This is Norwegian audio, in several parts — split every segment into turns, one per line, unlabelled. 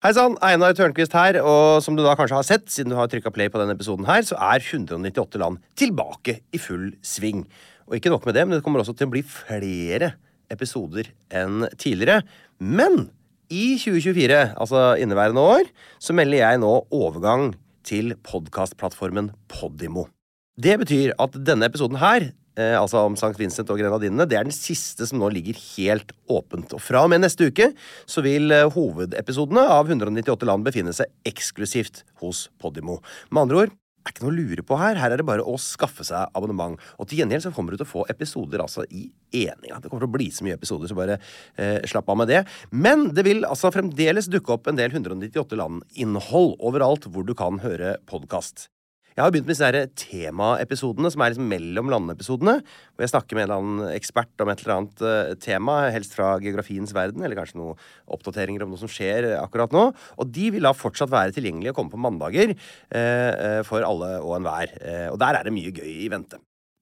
Hei sann, Einar Tørnquist her, og som du da kanskje har sett, siden du har trykka play på denne episoden her, så er 198 land tilbake i full sving. Og ikke nok med det, men det kommer også til å bli flere episoder enn tidligere. Men i 2024, altså inneværende år, så melder jeg nå overgang til podkastplattformen Podimo. Det betyr at denne episoden her eh, altså om St. Vincent og Grenadinene, det er den siste som nå ligger helt åpent. Og fra og med neste uke så vil eh, hovedepisodene av 198 land befinne seg eksklusivt hos Podimo. Med andre ord, er ikke noe å lure på her. Her er det bare å skaffe seg abonnement. Og til gjengjeld så kommer du til å få episoder altså i eninga. Det kommer til å bli så mye episoder, så bare eh, slapp av med det. Men det vil altså fremdeles dukke opp en del 198 land-innhold overalt hvor du kan høre podkast. Jeg har begynt med disse temaepisodene, som er liksom mellom landepisodene. Hvor jeg snakker med en eller annen ekspert om et eller annet uh, tema, helst fra geografiens verden, eller kanskje noen oppdateringer om noe som skjer akkurat nå. Og de vil da fortsatt være tilgjengelige og komme på mandager uh, for alle og enhver. Uh, og der er det mye gøy i vente.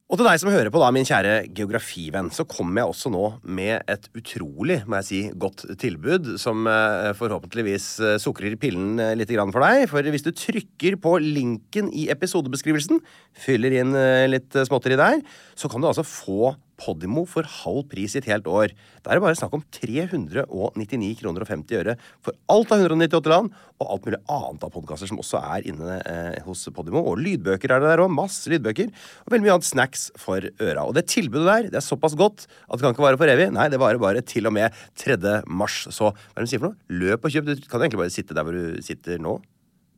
Og til deg som hører på, da, min kjære geografivenn, så kommer jeg også nå med et utrolig må jeg si, godt tilbud, som eh, forhåpentligvis eh, sukrer pillen eh, litt for deg. For hvis du trykker på linken i episodebeskrivelsen, fyller inn litt småtteri der, så kan du altså få Podimo for halv pris i et helt år. Da er det bare snakk om 399 kroner og 50 øre for alt av 198 land, og alt mulig annet av podkaster som også er inne eh, hos Podimo. Og lydbøker er det der òg. Masse lydbøker. Og veldig mye annet snacks for øra. Og det tilbudet der det er såpass godt at det kan ikke vare for evig. Nei, det varer bare til og med 3. mars. Så hva er det de sier for noe? Løp og kjøp. Du kan egentlig bare sitte der hvor du sitter nå.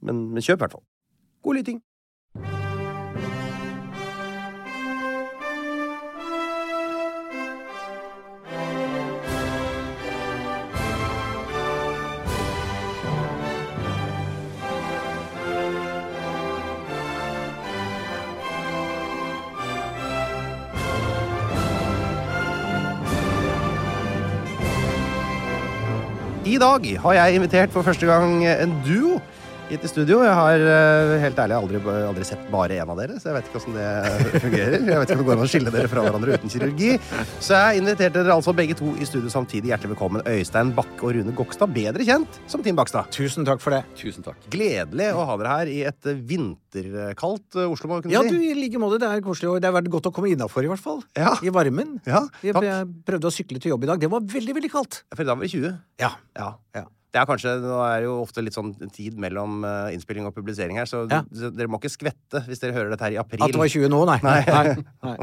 Men, men kjøp, i hvert fall. God lytting. I dag har jeg invitert for første gang en duo hit i studio. Jeg har eh, helt ærlig aldri, aldri sett bare én av dere, så jeg vet ikke hvordan det fungerer. Jeg vet ikke om det går an å skille dere fra hverandre uten kirurgi. Så jeg inviterte dere altså begge to i studio samtidig. Hjertelig velkommen, Øystein Bakke og Rune Gokstad, bedre kjent som Team Bakstad.
Tusen takk for det.
Tusen takk.
Gledelig å ha dere her i et vinterkaldt eh, Oslo, må vi kunne
Ja,
si.
du, i like måte. Det er koselig, og det har vært godt å komme innafor, i hvert fall.
Ja.
I varmen.
Ja, takk.
jeg prøvde å sykle til jobb i dag. Det var veldig, veldig kaldt.
For da var det 20.
Ja.
Ja.
Ja.
Det er kanskje, Nå er det jo ofte litt sånn tid mellom eh, innspilling og publisering her, så
Ja.
dere må ikke skvette hvis dere hører dette her i april.
At det var 20 nå, nei.
Nei.
nei.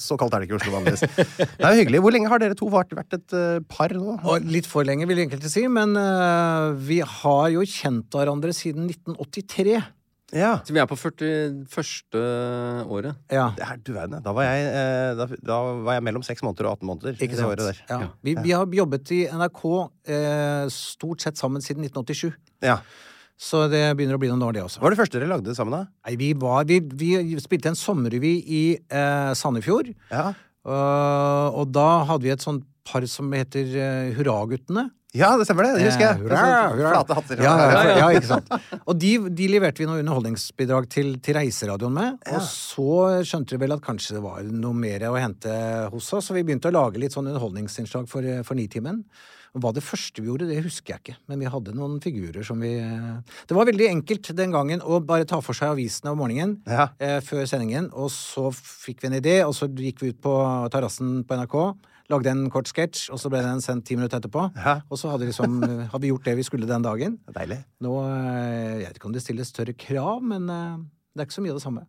Så kaldt er det ikke i Oslo vanligvis. Det er jo hyggelig. Hvor lenge har dere to vært, vært et eh, par nå?
Og litt for lenge, vil enkelte si, men uh, vi har jo kjent hverandre siden 1983.
Ja.
Så vi er på 41. året.
Ja.
Det er, du verden, da var, jeg, eh, da, da var jeg mellom 6 måneder og 18 måneder.
Ikke sant?
året der.
Ja. Vi, vi har jobbet i NRK eh, stort sett sammen siden 1987.
Ja.
Så det begynner å bli noen år, det også.
Hva var det første dere lagde sammen, da?
Nei, vi, var, vi, vi spilte en sommerrevy i eh, Sandefjord.
Ja,
Uh, og da hadde vi et sånt par som heter uh, Hurraguttene.
Ja det stemmer det. Det husker jeg.
Eh, hurra,
Sånn
hurra.
Flate hatter.
Ja, ja,
Ja,
ikke sant. Og de, de leverte vi noe underholdningsbidrag til, til Reiseradioen med. Og så skjønte de vel at kanskje det var noe mer å hente hos oss, så vi begynte å lage litt sånn underholdningsinnslag for, for Nitimen. Hva det første vi gjorde, det husker jeg ikke, men vi hadde noen figurer som vi Det var veldig enkelt den gangen å bare ta for seg avisene om morgenen eh, før sendingen, og så fikk vi en idé, og så gikk vi ut på terrassen på NRK. Lagde en kort sketsj, og så ble den sendt ti minutter etterpå.
Ja.
Og så hadde, liksom, hadde vi gjort det vi skulle den dagen.
Deilig.
Nå, eh, Jeg vet ikke om det stilles større krav, men eh, det er ikke så mye av det samme.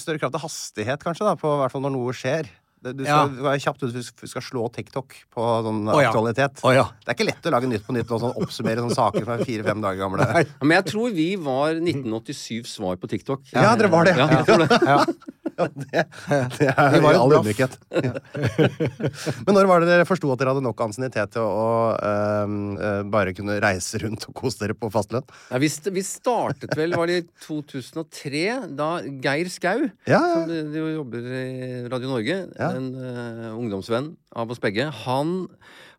Større krav til hastighet, kanskje, da, på, hvert fall når noe skjer. Du skal ja. være kjapt ut, du skal slå TikTok på sånn
oh, ja.
aktualitet.
Oh, ja.
Det er ikke lett å lage Nytt på Nytt og sånn, oppsummere sånne saker som er fire-fem dager gamle.
Ja, men jeg tror vi var 1987 svar på TikTok.
Ja, dere var det.
Ja, jeg tror det.
Ja.
Det, det er i all ydmykhet. Ja. Men når var det dere forsto at dere hadde nok ansiennitet til å øhm, øh, bare kunne reise rundt og kose dere på fastlønn?
Ja, vi, vi startet vel, var det i 2003, da Geir Skau,
Ja,
som
de,
jo jobber i Radio Norge,
Ja.
en eh, ungdomsvenn av oss begge, han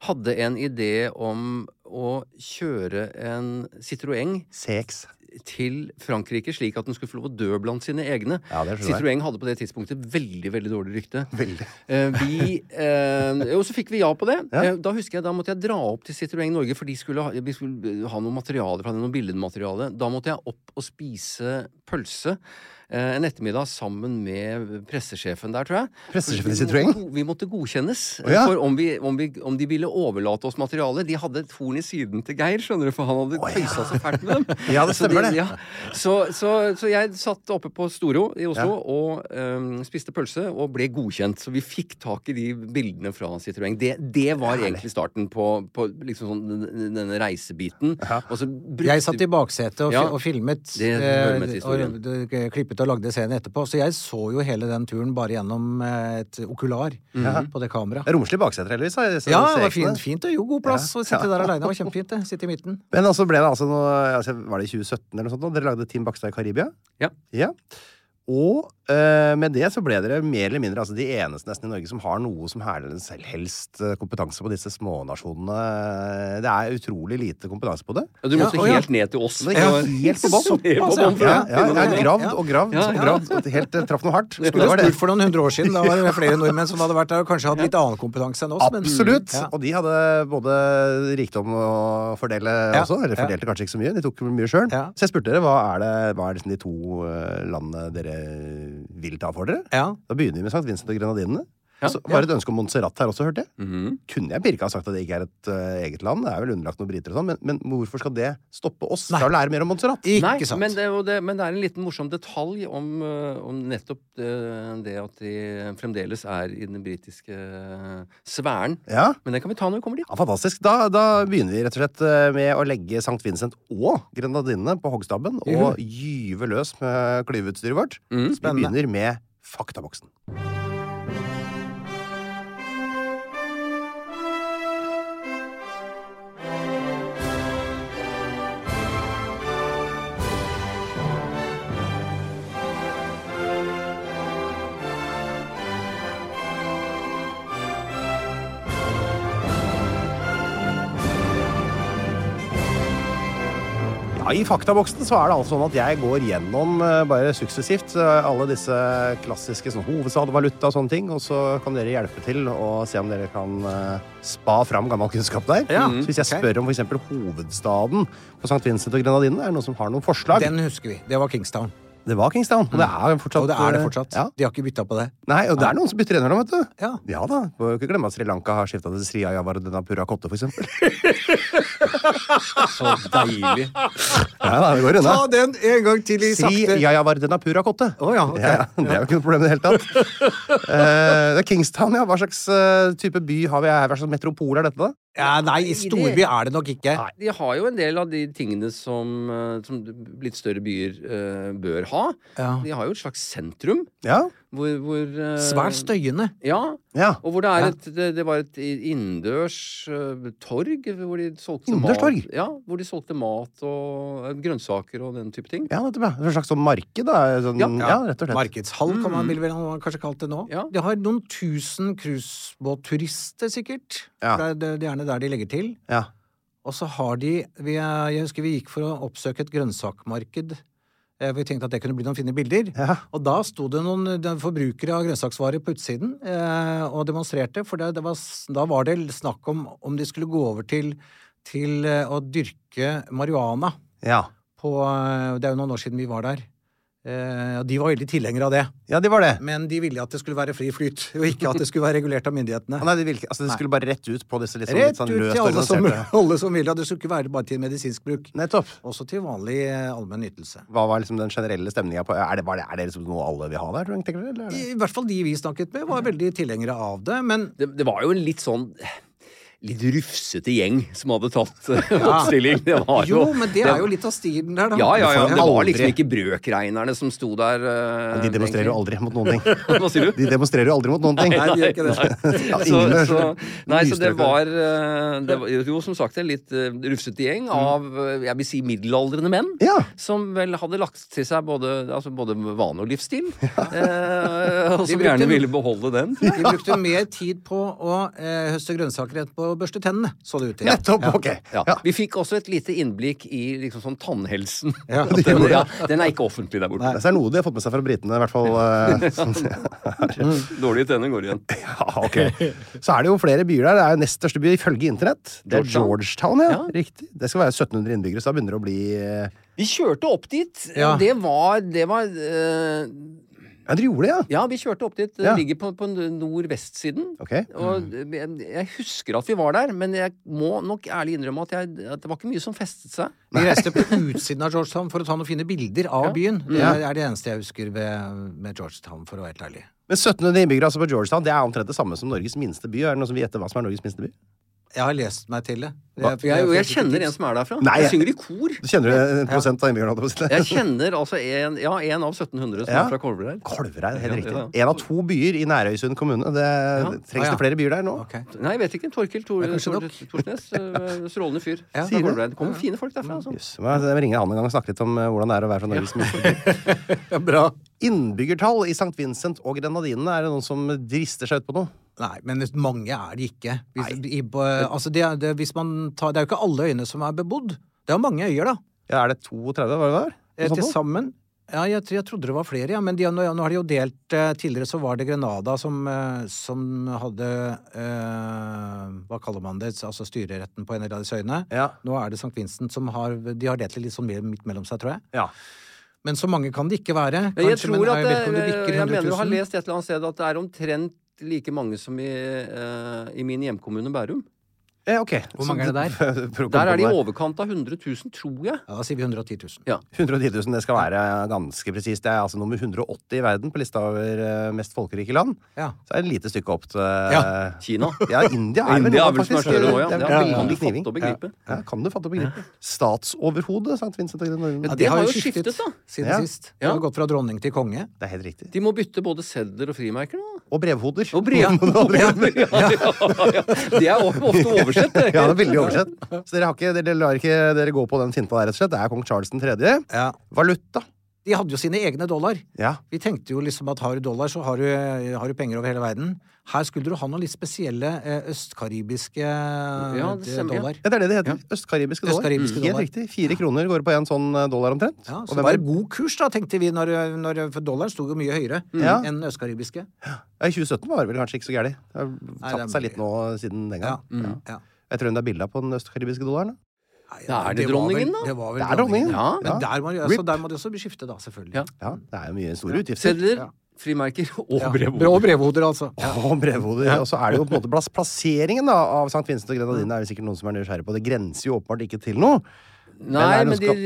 hadde en idé om å kjøre en Citroën
CX.
Til Frankrike slik at den skulle få lov å dø blant sine egne.
Ja.
Citroën hadde på det tidspunktet veldig veldig dårlig rykte.
Veldig.
Eh, vi, eh, og så fikk vi ja på det.
Ja.
Eh, da husker jeg, da måtte jeg dra opp til Citroën Norge, for de skulle ha, vi skulle ha noe materiale fra det, noe billedmateriale. Da måtte jeg opp og spise pølse. Eh, En ettermiddag sammen med pressesjefen der, tror jeg.
Pressesjefen i Citroën?
Vi måtte godkjennes
oh, ja.
for om, vi, om, vi, om de ville overlate oss materialet. De hadde et horn i siden til Geir, skjønner du, for han hadde tøysa så fælt med dem.
Ja, det
Så
stemmer det.
ja. Så, så, så jeg satt oppe på Storo i Oslo og um, spiste pølse og ble godkjent. Så vi fikk tak i de bildene fra Citroën. Det, det var egentlig starten på, på liksom sånn, den- denne reisebiten. Og så brukte
Jeg satt i baksetet og,
Ja.
og filmet.
Det det,
eh, og
historien.
d- klippet og lagde scenen etterpå. Så jeg så jo hele den turen bare gjennom eh, et okular på det kameraet.
Romslig bakseter, heldigvis.
Ja, det var fint. fint og jo, god plass å sitte der aleine. Det var kjempefint. det. Sitte i midten.
Men altså ble det altså noe altså, Var det i 2017 eller noe sånt? da? Dere lagde Team Bakstad i Karibia?
Ja.
Ja. Og eh, med det så ble dere mer eller mindre altså de eneste nesten i Norge som har noe som selv helst eh, kompetanse på disse smånasjonene. Det er utrolig lite kompetanse på det.
Ja, du måtte
Ja, helt ja.
ned til oss.
Det er helt på bånn.
Noe.
gravd og gravd
Ja,
og gravd. og Helt uh, traff noe hardt.
Skulle
det.
spurt for noen hundre år siden. Da var det flere nordmenn som hadde vært der og kanskje hadde litt annen kompetanse enn oss. men-
Absolutt!
Ja.
Og de hadde både rikdom å fordele
Ja.
også. Eller
Ja.
fordelte kanskje ikke så mye. De tok mye sjøl.
Ja.
Så jeg spurte dere hva er, det, hva er liksom de to eh, landene dere vil ta for dere.
Ja.
Da begynner vi med Sankt Vincent og Grenadinene.
Ja.
Var det et ønske om Montserrat her også, hørte jeg.
Mhm.
Kunne jeg pirka sagt at det ikke er et uh, eget land? Det er vel underlagt noen briter og sånn, men, men hvorfor skal det stoppe oss fra å lære mer om Montserrat?
Ikke
Nei,
sant.
Men det, er det, men det er en liten morsom detalj om, øh, om nettopp det, det at de fremdeles er i den britiske øh, sfæren.
Ja.
Men den kan vi ta når vi kommer dit.
Ja, Fantastisk. Da, da begynner vi rett og slett eh, med å legge St. Vincent og Grenadinene på hoggstabben og gyve løs med klyveutstyret vårt.
Mm.
Vi begynner med faktaboksen. I faktaboksen så er det altså sånn at jeg går gjennom eh, bare suksessivt eh, alle disse klassiske sånn, hovedstadvaluta og sånne ting, og så kan dere hjelpe til og se om dere kan eh, spa fram gammel kunnskap der.
Ja,
Så hvis jeg spør om f.eks. hovedstaden på St. Vincent og Grenadinene, er det noen som har noen forslag?
Den husker vi. Det var Kingstown.
Det var Kingstown, og det er fortsatt
Og det er det
eh,
fortsatt.
Ja.
De har ikke bytta på det.
Nei, og det er noen som bytter innimellom, vet du.
Ja.
Ja da. Må jo ikke glemme at Sri Lanka har skifta til Sri Ayavardena Pura Kotte, for eksempel.
Så deilig.
Ja da, det går unna.
Ta den en gang til i
Sri
sakte.
Ayavardena Pura Kotte.
Oh, ja, okay.
Ja, ja, det er jo ikke noe problem i det hele tatt. uh, det er Kingstown, ja. Hva slags uh, type by har vi her? Hva slags metropol er dette, da?
Ja, nei, i storby er det nok ikke.
De har jo en del av de tingene som, øh, som litt større byer uh, bør ha.
Ja.
De har jo et slags sentrum.
Ja.
Hvor, hvor uh,
Svært støyende.
Ja.
ja.
Og hvor det er et Det, det var et innendørs uh, torg hvor de solgte mat.
torg?
Ja, hvor de solgte mat og uh, grønnsaker og den type ting.
Ja, nettopp. ja. Et slags sånn marked, da. Sånn, ja,
Ja.
rett og slett.
Markedshall, kan man, vil vel man kanskje kalt det nå.
Ja.
De har noen tusen cruisebåtturister, sikkert.
Ja.
Det, er, det er gjerne der de legger til.
Ja.
Og så har de vi, Jeg husker vi gikk for å oppsøke et grønnsakmarked. Eh, Vi tenkte at det kunne bli noen fine bilder.
Ja.
Og da sto det noen forbrukere av grønnsaksvarer på utsiden eh, og demonstrerte. For det, det var, da var det snakk om om de skulle gå over til, til eh, å dyrke marihuana.
Ja.
På, eh, det er jo noen år siden vi var der. Eh, de var veldig tilhengere av det.
ja, de var det.
Men de ville at det skulle være fri flyt, og ikke at det skulle være regulert av myndighetene.
Nei, de ville, altså, det skulle bare rett ut på disse litt sånn,
Rett
organiserte Rett
ut til alle som, alle som ville. Det skulle ikke være bare til medisinsk bruk.
Nettopp.
Også til vanlig eh, allmenn ytelse.
Hva var liksom den generelle stemninga på Er det, var det, er det liksom noe alle vil ha der, tror du? Eller I.
I hvert fall de vi snakket med, var veldig tilhengere av det. Men
Det, det var jo en litt sånn Litt rufsete gjeng som hadde tatt øh, oppstilling. Det var
jo, men det er jo litt av stilen der, da.
Ja, ja, ja. Det var liksom ikke brøkreinerne som sto der. Uh,
De demonstrerer jo aldri mot noen ting.
Hva sier du?
De demonstrerer jo aldri mot noen ting.
Nei, de gjør ikke det.
Ja,
så, så, nei, så det var, eh, det var Jo, som sagt, en litt uh, rufsete gjeng av eh, jeg vil si middelaldrende menn.
Ja.
Som vel hadde lagt til seg både, altså både vane og livsstil. Eh, og som gjerne ville beholde den.
De brukte mer tid på å eh, høste grønnsaker enn på å børste tennene, så det ut til.
Nettopp! Ok.
Ja.
Ja.
Vi fikk også et lite innblikk i liksom sånn tannhelsen. Den, ja, den er ikke offentlig der borte.
Det er noe de har fått med seg fra britene, i hvert fall. eh, sånn.
Dårlige tenner går igjen.
Ja, ok. Så er det jo flere byer der. Det er jo nest største by ifølge internett. Det er
Georgetown.
Ja.
Ja.
Riktig. Det skal være 1700 innbyggere, så da begynner det å bli eh,
Vi kjørte opp dit.
Ja.
Det var, det var eh,
Ja, dere gjorde det, ja?
Ja, vi kjørte opp dit. Det
Ja.
ligger på, på nordvestsiden.
Ok.
Og jeg, jeg husker at vi var der, men jeg må nok ærlig innrømme at, jeg, at det var ikke mye som festet seg.
Vi reiste på utsiden av Georgetown for å ta noen fine bilder av byen. Det
er,
er det eneste jeg husker ved, med Georgetown, for å være helt ærlig.
Men 1700 innbyggere altså på Georgetown, det er omtrent det samme som Norges minste by. Er det noen som vet hva som er Norges minste by?
Jeg har lest meg til det.
Jeg, jeg, jeg kjenner en som er derfra.
Nei,
jeg
jeg-
synger i kor.
Du kjenner du en prosent av innbyggerne? jeg?
Jeg kjenner altså en, ja, en av 1700 som
Ja.
er fra Kolvereid.
Kolvereid, helt riktig.
ja.
En av to byer i Nærøysund kommune. Det trengs
Ah, ja.
det flere byer der nå.
Okay.
Nei, jeg vet ikke. Torkil Tor, Tor, Torsnes. eh, Strålende fyr.
Ja.
Sier?
Kolvereid. Det kommer fine folk derfra. Altså.
Må jeg ringe han en gang og snakke litt om eh, hvordan det er å være fra Norges minste by.
Ja, bra.
Innbyggertall i St. Vincent og Grenadinene, er det noen som drister seg ut på noe?
Nei, men mange er det ikke. Hvis, i, på, altså det, det, tar, det er jo ikke alle øyene som er bebodd. Det er jo mange øyer, da.
Ja, er det 32, var det
Eh,
der?
Til sammen. Ja, jeg, jeg trodde det var flere, ja. Men de, nå, nå har de jo delt eh, Tidligere så var det Grenada som, eh, som hadde eh, Hva kaller man det? Altså styreretten på en av disse øyene.
Ja.
Nå er det St. Vincent som har De har delt det litt sånn midt mellom seg, tror jeg.
ja.
Men så mange kan det ikke være.
Kanskje, jeg tror at
det
jeg,
jeg
mener du
har
lest et eller annet sted at det er omtrent like mange som i, eh, i min hjemkommune Bærum.
Ja, ok.
Hvor mange er det der?
der?
Er det i overkant av 100 000, tror jeg.
Ja, da sier vi 110 000.
Ja.
110 000, det skal være ganske presist. Det er altså nummer 180 i verden på lista over eh, mest folkerike land.
Ja.
Så er det et lite stykke opp til
Ja.
Kina.
Ja, India er
India er vel er
faktisk.
større nå, ja.
Det er
Ja,
veldig
kan du
kniving.
fatte og begripe?
Ja, kan du fatte og begripe. Statsoverhodet St. Vincent og Grenadinene.
Ja,
de
det har jo skiftet, da.
Siden
Ja.
sist. Det
Ja.
har gått fra dronning til konge.
Det er helt riktig.
De må bytte både sedler og frimerker nå.
Og brevhoder.
Og brevhoder. ja, ja, ja. Det er ofte oversett.
Ja, det er veldig oversett. Så dere, har ikke, dere lar ikke dere gå på den finta der, rett og slett. Det er kong Charles 3.
Ja.
Valuta.
De hadde jo sine egne dollar.
Ja.
Vi tenkte jo liksom at har du dollar, så har du, har du penger over hele verden. Her skulle du ha noen litt spesielle eh, østkaribiske
Ja, det
eh,
ja.
dollar.
ja, det er det det heter. Østkaribiske dollar.
Østkaribiske
mm.
dollar.
riktig. Fire kroner går på en sånn eh, dollar omtrent.
Ja, så det var
en
god kurs, da, tenkte vi, når, når, for dollaren sto jo mye høyere
mm.
enn østkaribiske.
Ja, I 2017 var det vel kanskje ikke så gærent. Det har
det
tatt
er
seg litt nå siden den
Ja.
Mm.
ja.
Jeg tror hun det er bilde på den østkaribiske dollaren. da.
Nei,
Da er det
var
dronningen,
vel-
da?
Det, var vel
Det er dronningen.
Ja.
Men der må, altså, der må det også bli skifte, da, selvfølgelig.
Ja.
Ja, det er jo mye store utgifter.
Sedler,
Ja.
Frimerker og
Ja.
brevhoder.
Og brevhoder, altså.
Og brevhoder. Og så er det jo på en måte plass, plasseringen da, av St. Vincent og Grenadine er det sikkert noen som er nysgjerrig på. Det grenser jo åpenbart ikke til noe.
Nei,
men,
men
skal...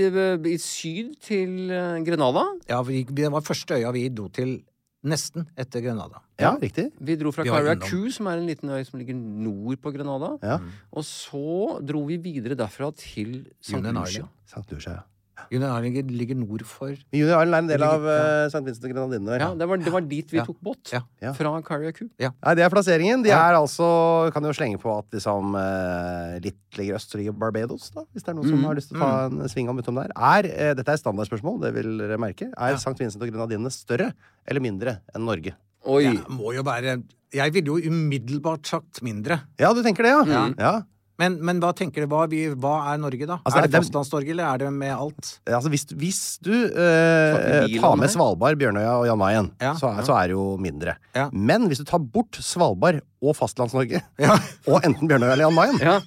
de, i syd til eh, Grenada.
Ja, vi, det var første øya vi dro til nesten etter Grenada.
Ja, riktig.
Vi dro fra. Carriacou, som er en liten øy som ligger nord på Grenada.
Ja.
Og så dro vi videre derfra til St.
Union
Lucia.
Island.
St. Lucia, ja.
Union Island ligger, ligger nord for
Union Island er en del av
ligger-
uh, St. Vincent og Grenadine.
Ja, det var, det var dit vi
Ja.
tok båt.
Ja.
Ja.
Fra Carriacou.
Nei, det er plasseringen. De
Ja.
er altså Kan jo slenge på at liksom eh, litt lenger øst ligger Barbados, da. Hvis det er noen som har lyst til å ta en sving om utom der. Er, eh, dette er standardspørsmål, det vil dere merke. Er St. Vincent og Grenadine større eller mindre enn Norge?
Oi!
Ja, må jo være Jeg ville jo umiddelbart sagt mindre.
Ja, du tenker det, ja? ja.
Men, men hva tenker du, hva, vi, hva er Norge, da?
Altså,
er det Fastlands-Norge, eller er det med alt?
Altså, hvis, hvis du eh, tar med? Svalbard, Bjørnøya og Jan Mayen,
Ja,
så, er, så er det jo mindre.
Ja.
Men hvis du tar bort Svalbard og Fastlands-Norge,
Ja.
og enten Bjørnøya eller Jan Mayen
Ja.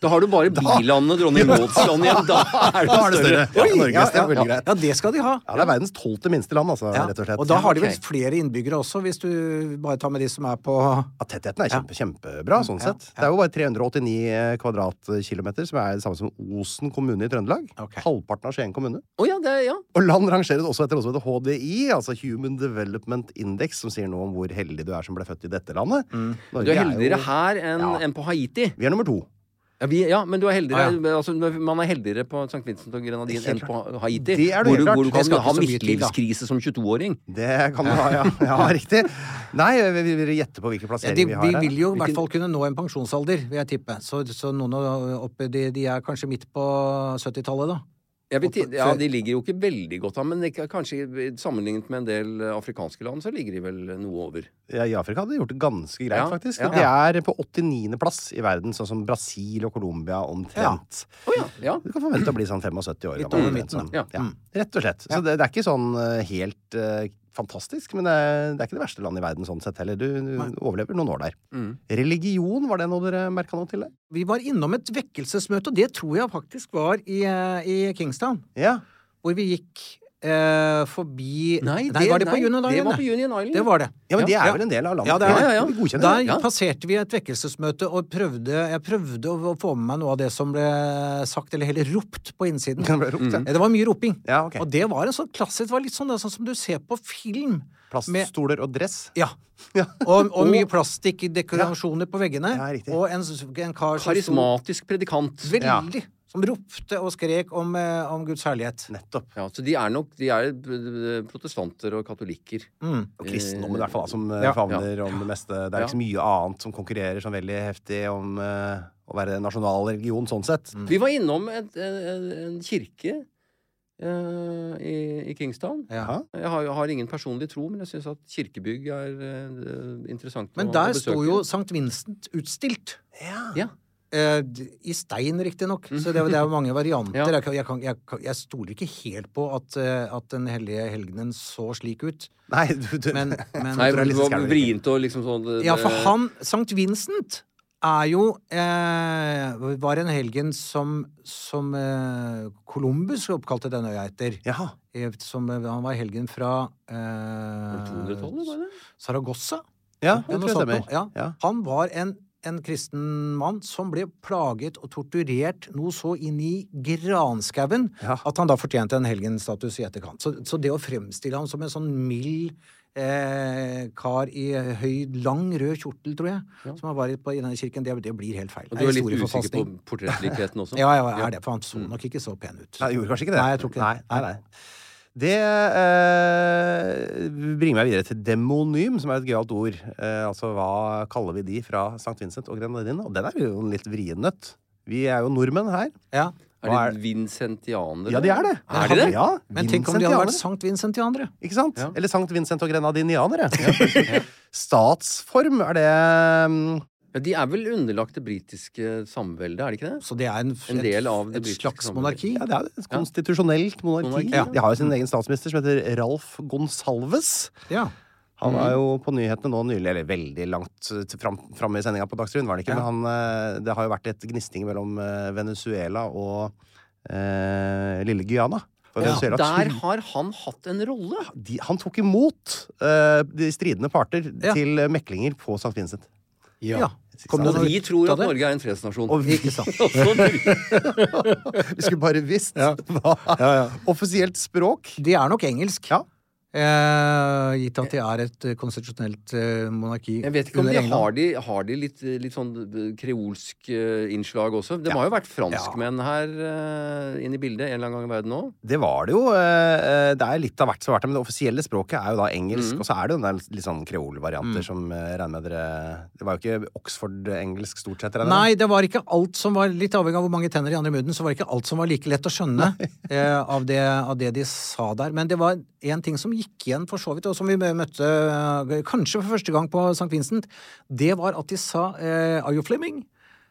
Da har du bare bilandet Dronning Mauds land igjen. Da er det
Da er det større.
større.
Ja, Norge,
ja,
det er veldig
ja,
greit.
ja, det skal de ha.
Ja, det er verdens tolvte minste land, altså,
Ja.
rett og slett.
Og da har de vel flere innbyggere også, hvis du bare tar med de som er på
Ja, tettheten er kjempe, kjempebra, sånn sett. Det er jo bare 389 kvadratkilometer, som er det samme som Osen kommune i Trøndelag.
Okay.
Halvparten av Skien kommune.
Oh, ja, det er, ja.
Og land rangeres også etter noe som heter HDI, altså Human Development Index, som sier noe om hvor heldig du er som ble født i dette landet.
Mm.
Du er
jo-
heldigere her enn
Ja.
enn på Haiti.
Vi er nummer to.
Ja, vi, ja, men du er heldigere
Ah,
altså, Man er heldigere på St. Vincent og Grenadine enn på Haiti.
Det er det
hvor,
helt
du,
klart.
hvor du
Det
kan
skal
ha
ikke så mye til, da.
midtlivskrise som 22-åring.
Det kan du ha, ja. Ja, riktig. Nei, vi vi vil gjette på hvilke
Ja,
plasseringer
de,
vi har
vi
her.
vil jo i hvert fall kunne nå en pensjonsalder, vil jeg tippe. Så, så noen av- oppe, de, de er kanskje midt på 70-tallet, da.
Vet, ja, De ligger jo ikke veldig godt an, men det, kanskje sammenlignet med en del afrikanske land, så ligger de vel noe over.
Ja, I Afrika hadde de gjort det ganske greit,
Ja,
faktisk.
ja.
De er på 89.-plass i verden, sånn som Brasil og Colombia omtrent.
Ja. ja.
Du kan forvente å bli sånn 75 år gammel.
Ja,
rett og slett. Så det, det er ikke sånn eh, helt eh, fantastisk, men det er, det er ikke det verste landet i verden sånn sett heller. Du, du overlever noen år der.
Mm.
Religion, var det noe dere merka noe til? det?
Vi var innom et vekkelsesmøte, og det tror jeg faktisk var i, eh, i Kingstown.
Ja.
Hvor vi gikk eh, forbi
Nei,
var det på Union Island.
det var på Union Island.
Det var det.
ja, men det er vel en del av landet?
Ja, det er.
Ja, ja.
Der
det.
Passerte vi et vekkelsesmøte og prøvde, jeg prøvde å få med meg noe av det som ble sagt, eller heller ropt på innsiden.
Det ble ropt.
Eh, Det var mye roping.
Ja, ok.
Og det var en sånn klassisk det var litt sånn, det, sånn som du ser på film.
Plaststoler og dress.
Ja. Og, og mye plastikkdekorasjoner på veggene. Og en, en kar
Karismatisk predikant.
veldig Som ropte og skrek om, eh, om Guds herlighet.
Nettopp.
Ja, så de er nok de er eh, protestanter og katolikker.
Mm.
Og kristendommen i hvert fall, da, som eh,
Ja.
favner om det meste. Det er
Ja.
ikke så mye annet som konkurrerer sånn veldig heftig om uh, å være nasjonal religion sånn sett.
Vi var innom et, en, en kirke Uh, i, i Kingstown.
Ja.
Jeg har, har ingen personlig tro, men jeg syns at kirkebygg er uh, interessant
Men
å,
besøke.
å besøke.
sto jo Sankt Vincent utstilt.
Ja.
D- I stein, riktignok. Så det, det er jo mange varianter.
Ja.
Jeg, jeg, jeg, jeg stoler ikke helt på at, eh, at den hellige helgenen så slik ut.
Nei, du, du
Men, men
Nei,
du
var vrient og liksom sånn det-
Ja, for han Sankt Vincent er jo eh, Var en helgen som, som eh, Columbus oppkalte denne øya etter.
Jaha.
Eh, Som, eh, han var helgen fra eh,
200-tallet, var det?
Saragossa.
Ja,
Ja,
det tror jeg stemmer.
Ja.
Ja.
Han var en, en kristen mann som ble plaget og torturert noe så inn i granskauen
Ja.
at han da fortjente en helgenstatus i etterkant. Så, så det å fremstille ham som en sånn mild eh, kar i høy, lang rød kjortel, tror jeg, som har vært på, i denne kirken, det, det blir helt feil.
Og du
er
litt usikker på portrettlikheten også?
Ja, ja, er det, for han så nok ikke så pen ut.
Nei, gjorde kanskje ikke det.
Nei, jeg tror ikke det.
Nei, nei, nei. Det eh, bringer meg videre til demonym, som er et gøyalt ord. Eh, altså hva kaller vi de fra St. Vincent og Grenadine? Og den er jo en litt vrien nøtt. Vi er jo nordmenn her.
Ja.
Er
de
er... vincentianere?
Ja, de er det.
Er de det?
Ja,
Men tenk om de hadde vært Sankt Vincentianere.
Ikke sant?
Ja.
Eller Sankt Vincent og grenadinianere. Statsform, er det mm,
Ja, de er vel underlagt det britiske samveldet, er de ikke det?
Så det er en,
En del av det
et slags monarki.
Ja, det er et konstitusjonelt monarki.
Monarki,
Ja. De har jo sin egen statsminister som heter Ralf Gonsalves.
Ja.
Han
Mm.
var jo på nyhetene nå nylig, eller veldig langt til fram, framme i sendinga på Dagsrevyen, var det ikke?
Ja.
Men han, eh, det har jo vært et gnisting mellom eh, Venezuela og eh, lille Guyana.
Ja,
Der har han hatt en rolle!
de, han tok imot eh, de stridende parter
Ja.
til meklinger på St. Vincent.
Ja. Kom
Og
det
vi tror at? Norge er en fredsnasjon.
Og vi,
Ikke sant.
Vi skulle bare visst hva offisielt språk
Det er nok engelsk.
Ja.
Eh, gitt at de er et eh, konstitusjonelt eh, monarki
Jeg vet ikke om de har de, har de litt, litt sånn eh, kreolsk eh, innslag også. Det har jo vært franskmenn her uh, inn i bildet en eller annen gang i verden òg.
Det var det jo. eh, Det er litt av hvert som har vært det, men det offisielle språket er jo da engelsk.
Mm.
Og så er det jo den litt sånn kreolvarianter som eh, regner med dere Det var jo ikke Oxford-engelsk stort sett? regner?
Nei, det var ikke alt som var Litt avhengig av hvor mange tenner i andre munnen, så var det ikke alt som var like lett å skjønne eh, av, det, av det de sa der. Men det var en ting som gikk igjen for så vidt, og som vi møtte eh, kanskje for første gang på St. Vincent. Det var at de sa eh, Are you Fleming?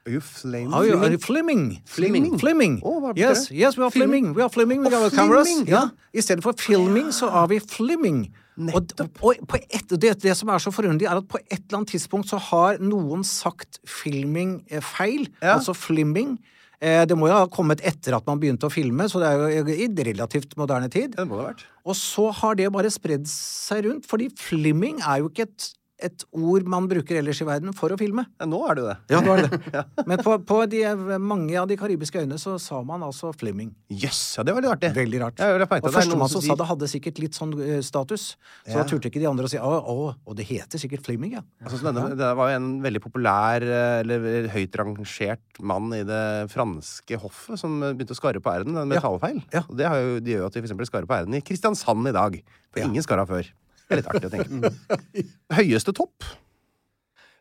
Are you flaming?
Are you, are you Fleming?
Fleming?
Fleming.
Oh,
yes,
det?
yes, we are Fleming. We are Fleming
We
our cameras.
Fleming,
Ja. I stedet for filming, så er vi Fleming. Og, og på et, det, det som er så forunderlig, er at på et eller annet tidspunkt så har noen sagt filming eh, feil.
Ja.
Altså flimming. Eh, det må jo ha kommet etter at man begynte å filme, så det er jo i relativt moderne tid.
Det må det ha vært.
Og så har det bare spredd seg rundt, fordi flimming er jo ikke et, et ord man bruker ellers i verden for å filme.
Ja, nå er det jo det.
Ja, nå er det. Men på, på de, mange av de karibiske øyene så sa man altså Fleming.
Jøss, ja, det var litt artig.
Veldig rart.
Ja,
og
det
førstemann
som
sa det, hadde sikkert litt sånn eh, status. Så
Ja.
da turte ikke de andre å si å, å, og det heter sikkert Fleming, ja.
Altså, så denne, det var jo en veldig populær eh, eller høyt rangert mann i det franske hoffet som begynte å skarre på r-en med talefeil. Det har jo, de gjør jo at de for eksempel skarrer på r-en i Kristiansand i dag. For ingen skarra før. Det er litt artig å tenke på. Høyeste topp?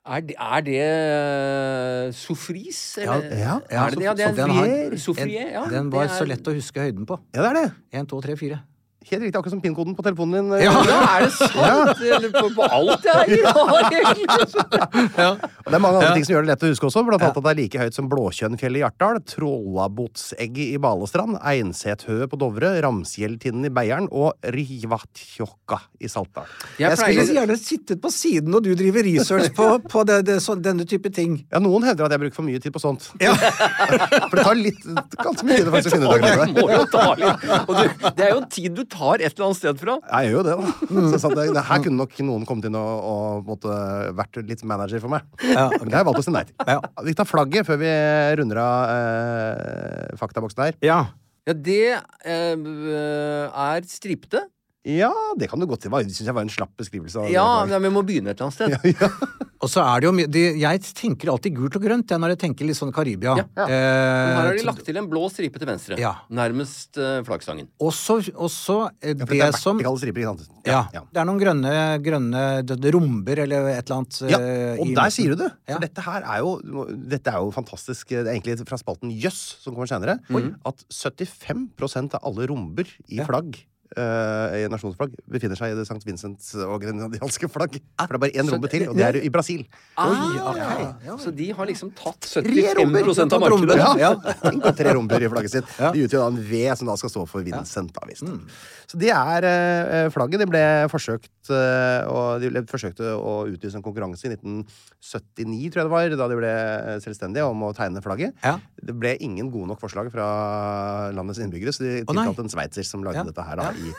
Er det, er det Sofris? soufris?
Ja,
eller?
ja,
er det? Ja, det er
den har-
en ja.
Den var
er-
så lett å huske høyden på.
Ja, det er det.
1, 2, 3, 4.
Helt riktig, akkurat som PIN-koden på telefonen din.
Ja, er det sant? Eller På, på alt jeg har, ja.
Og det er mange andre ting som gjør det lett å huske også. Blant annet at det er like høyt som Blåkjønnfjellet i Hjartdal, Trollabotsegget i Balestrand, Einsethøet på Dovre, Ramsgjelltinden i Beiarn og Rivatjokka i Saltdal.
Jeg
Jeg skulle gjerne sittet på siden når du driver research på, på det, det, så, denne type ting.
Ja, Noen hevder at jeg bruker for mye tid på sånt. Ja. For det tar litt, ganske mye tid faktisk å finne ut av
Det
det.
er jo en. Og det er jo tid du tar et eller annet sted fra.
Jeg gjør jo det, da. Så jeg det, det her kunne nok noen kommet inn og, og måtte, vært litt manager for meg.
Ja,
Men det har jeg valgt å si nei til.
Ja.
Vi tar flagget før vi runder av eh, faktaboksen her.
Ja.
Ja, det eh, er stripete.
Ja, det kan du godt si. Det syns jeg var en slapp beskrivelse. av
Ja, men vi må begynne et eller annet sted.
Og så er det jo mye de, Jeg tenker alltid gult og grønt jeg, når jeg tenker litt sånn Karibia.
Ja.
Eh,
Men her har de lagt til en blå stripe til venstre.
Ja.
Nærmest eh, flaggstangen.
Også, også eh,
Ja,
det,
det
som
striper, ikke sant?
ja,
ja.
Det er noen grønne, grønne romber eller et eller annet.
Ja,
eh,
og
i
der sier du det! For dette her er jo, dette er jo fantastisk. Det er egentlig fra spalten Jøss, som kommer senere. At 75% av alle romber i
Ja.
flagg eh, i nasjonsflagg befinner seg i det St. Vincent og grenadianske flagg. For det er bare én rombe til, og det er i Brasil.
Ah,
ok.
Så de har liksom tatt 75
romber!
av markedet.
Ja,
Ja.
Tenk tre romber i flagget sitt.
Ja.
De utgjør da en V som da skal stå for Vincent. Da, visst. Så det er uh, flagget. Det ble forsøkt uh, og de ble forsøkte å utlyse en konkurranse i 1979, tror jeg det var, da de ble selvstendige, om å tegne flagget.
Ja.
Det ble ingen gode nok forslag fra landets innbyggere, så de tilkalte oh, en sveitser som lagde
Ja.
dette her da, i,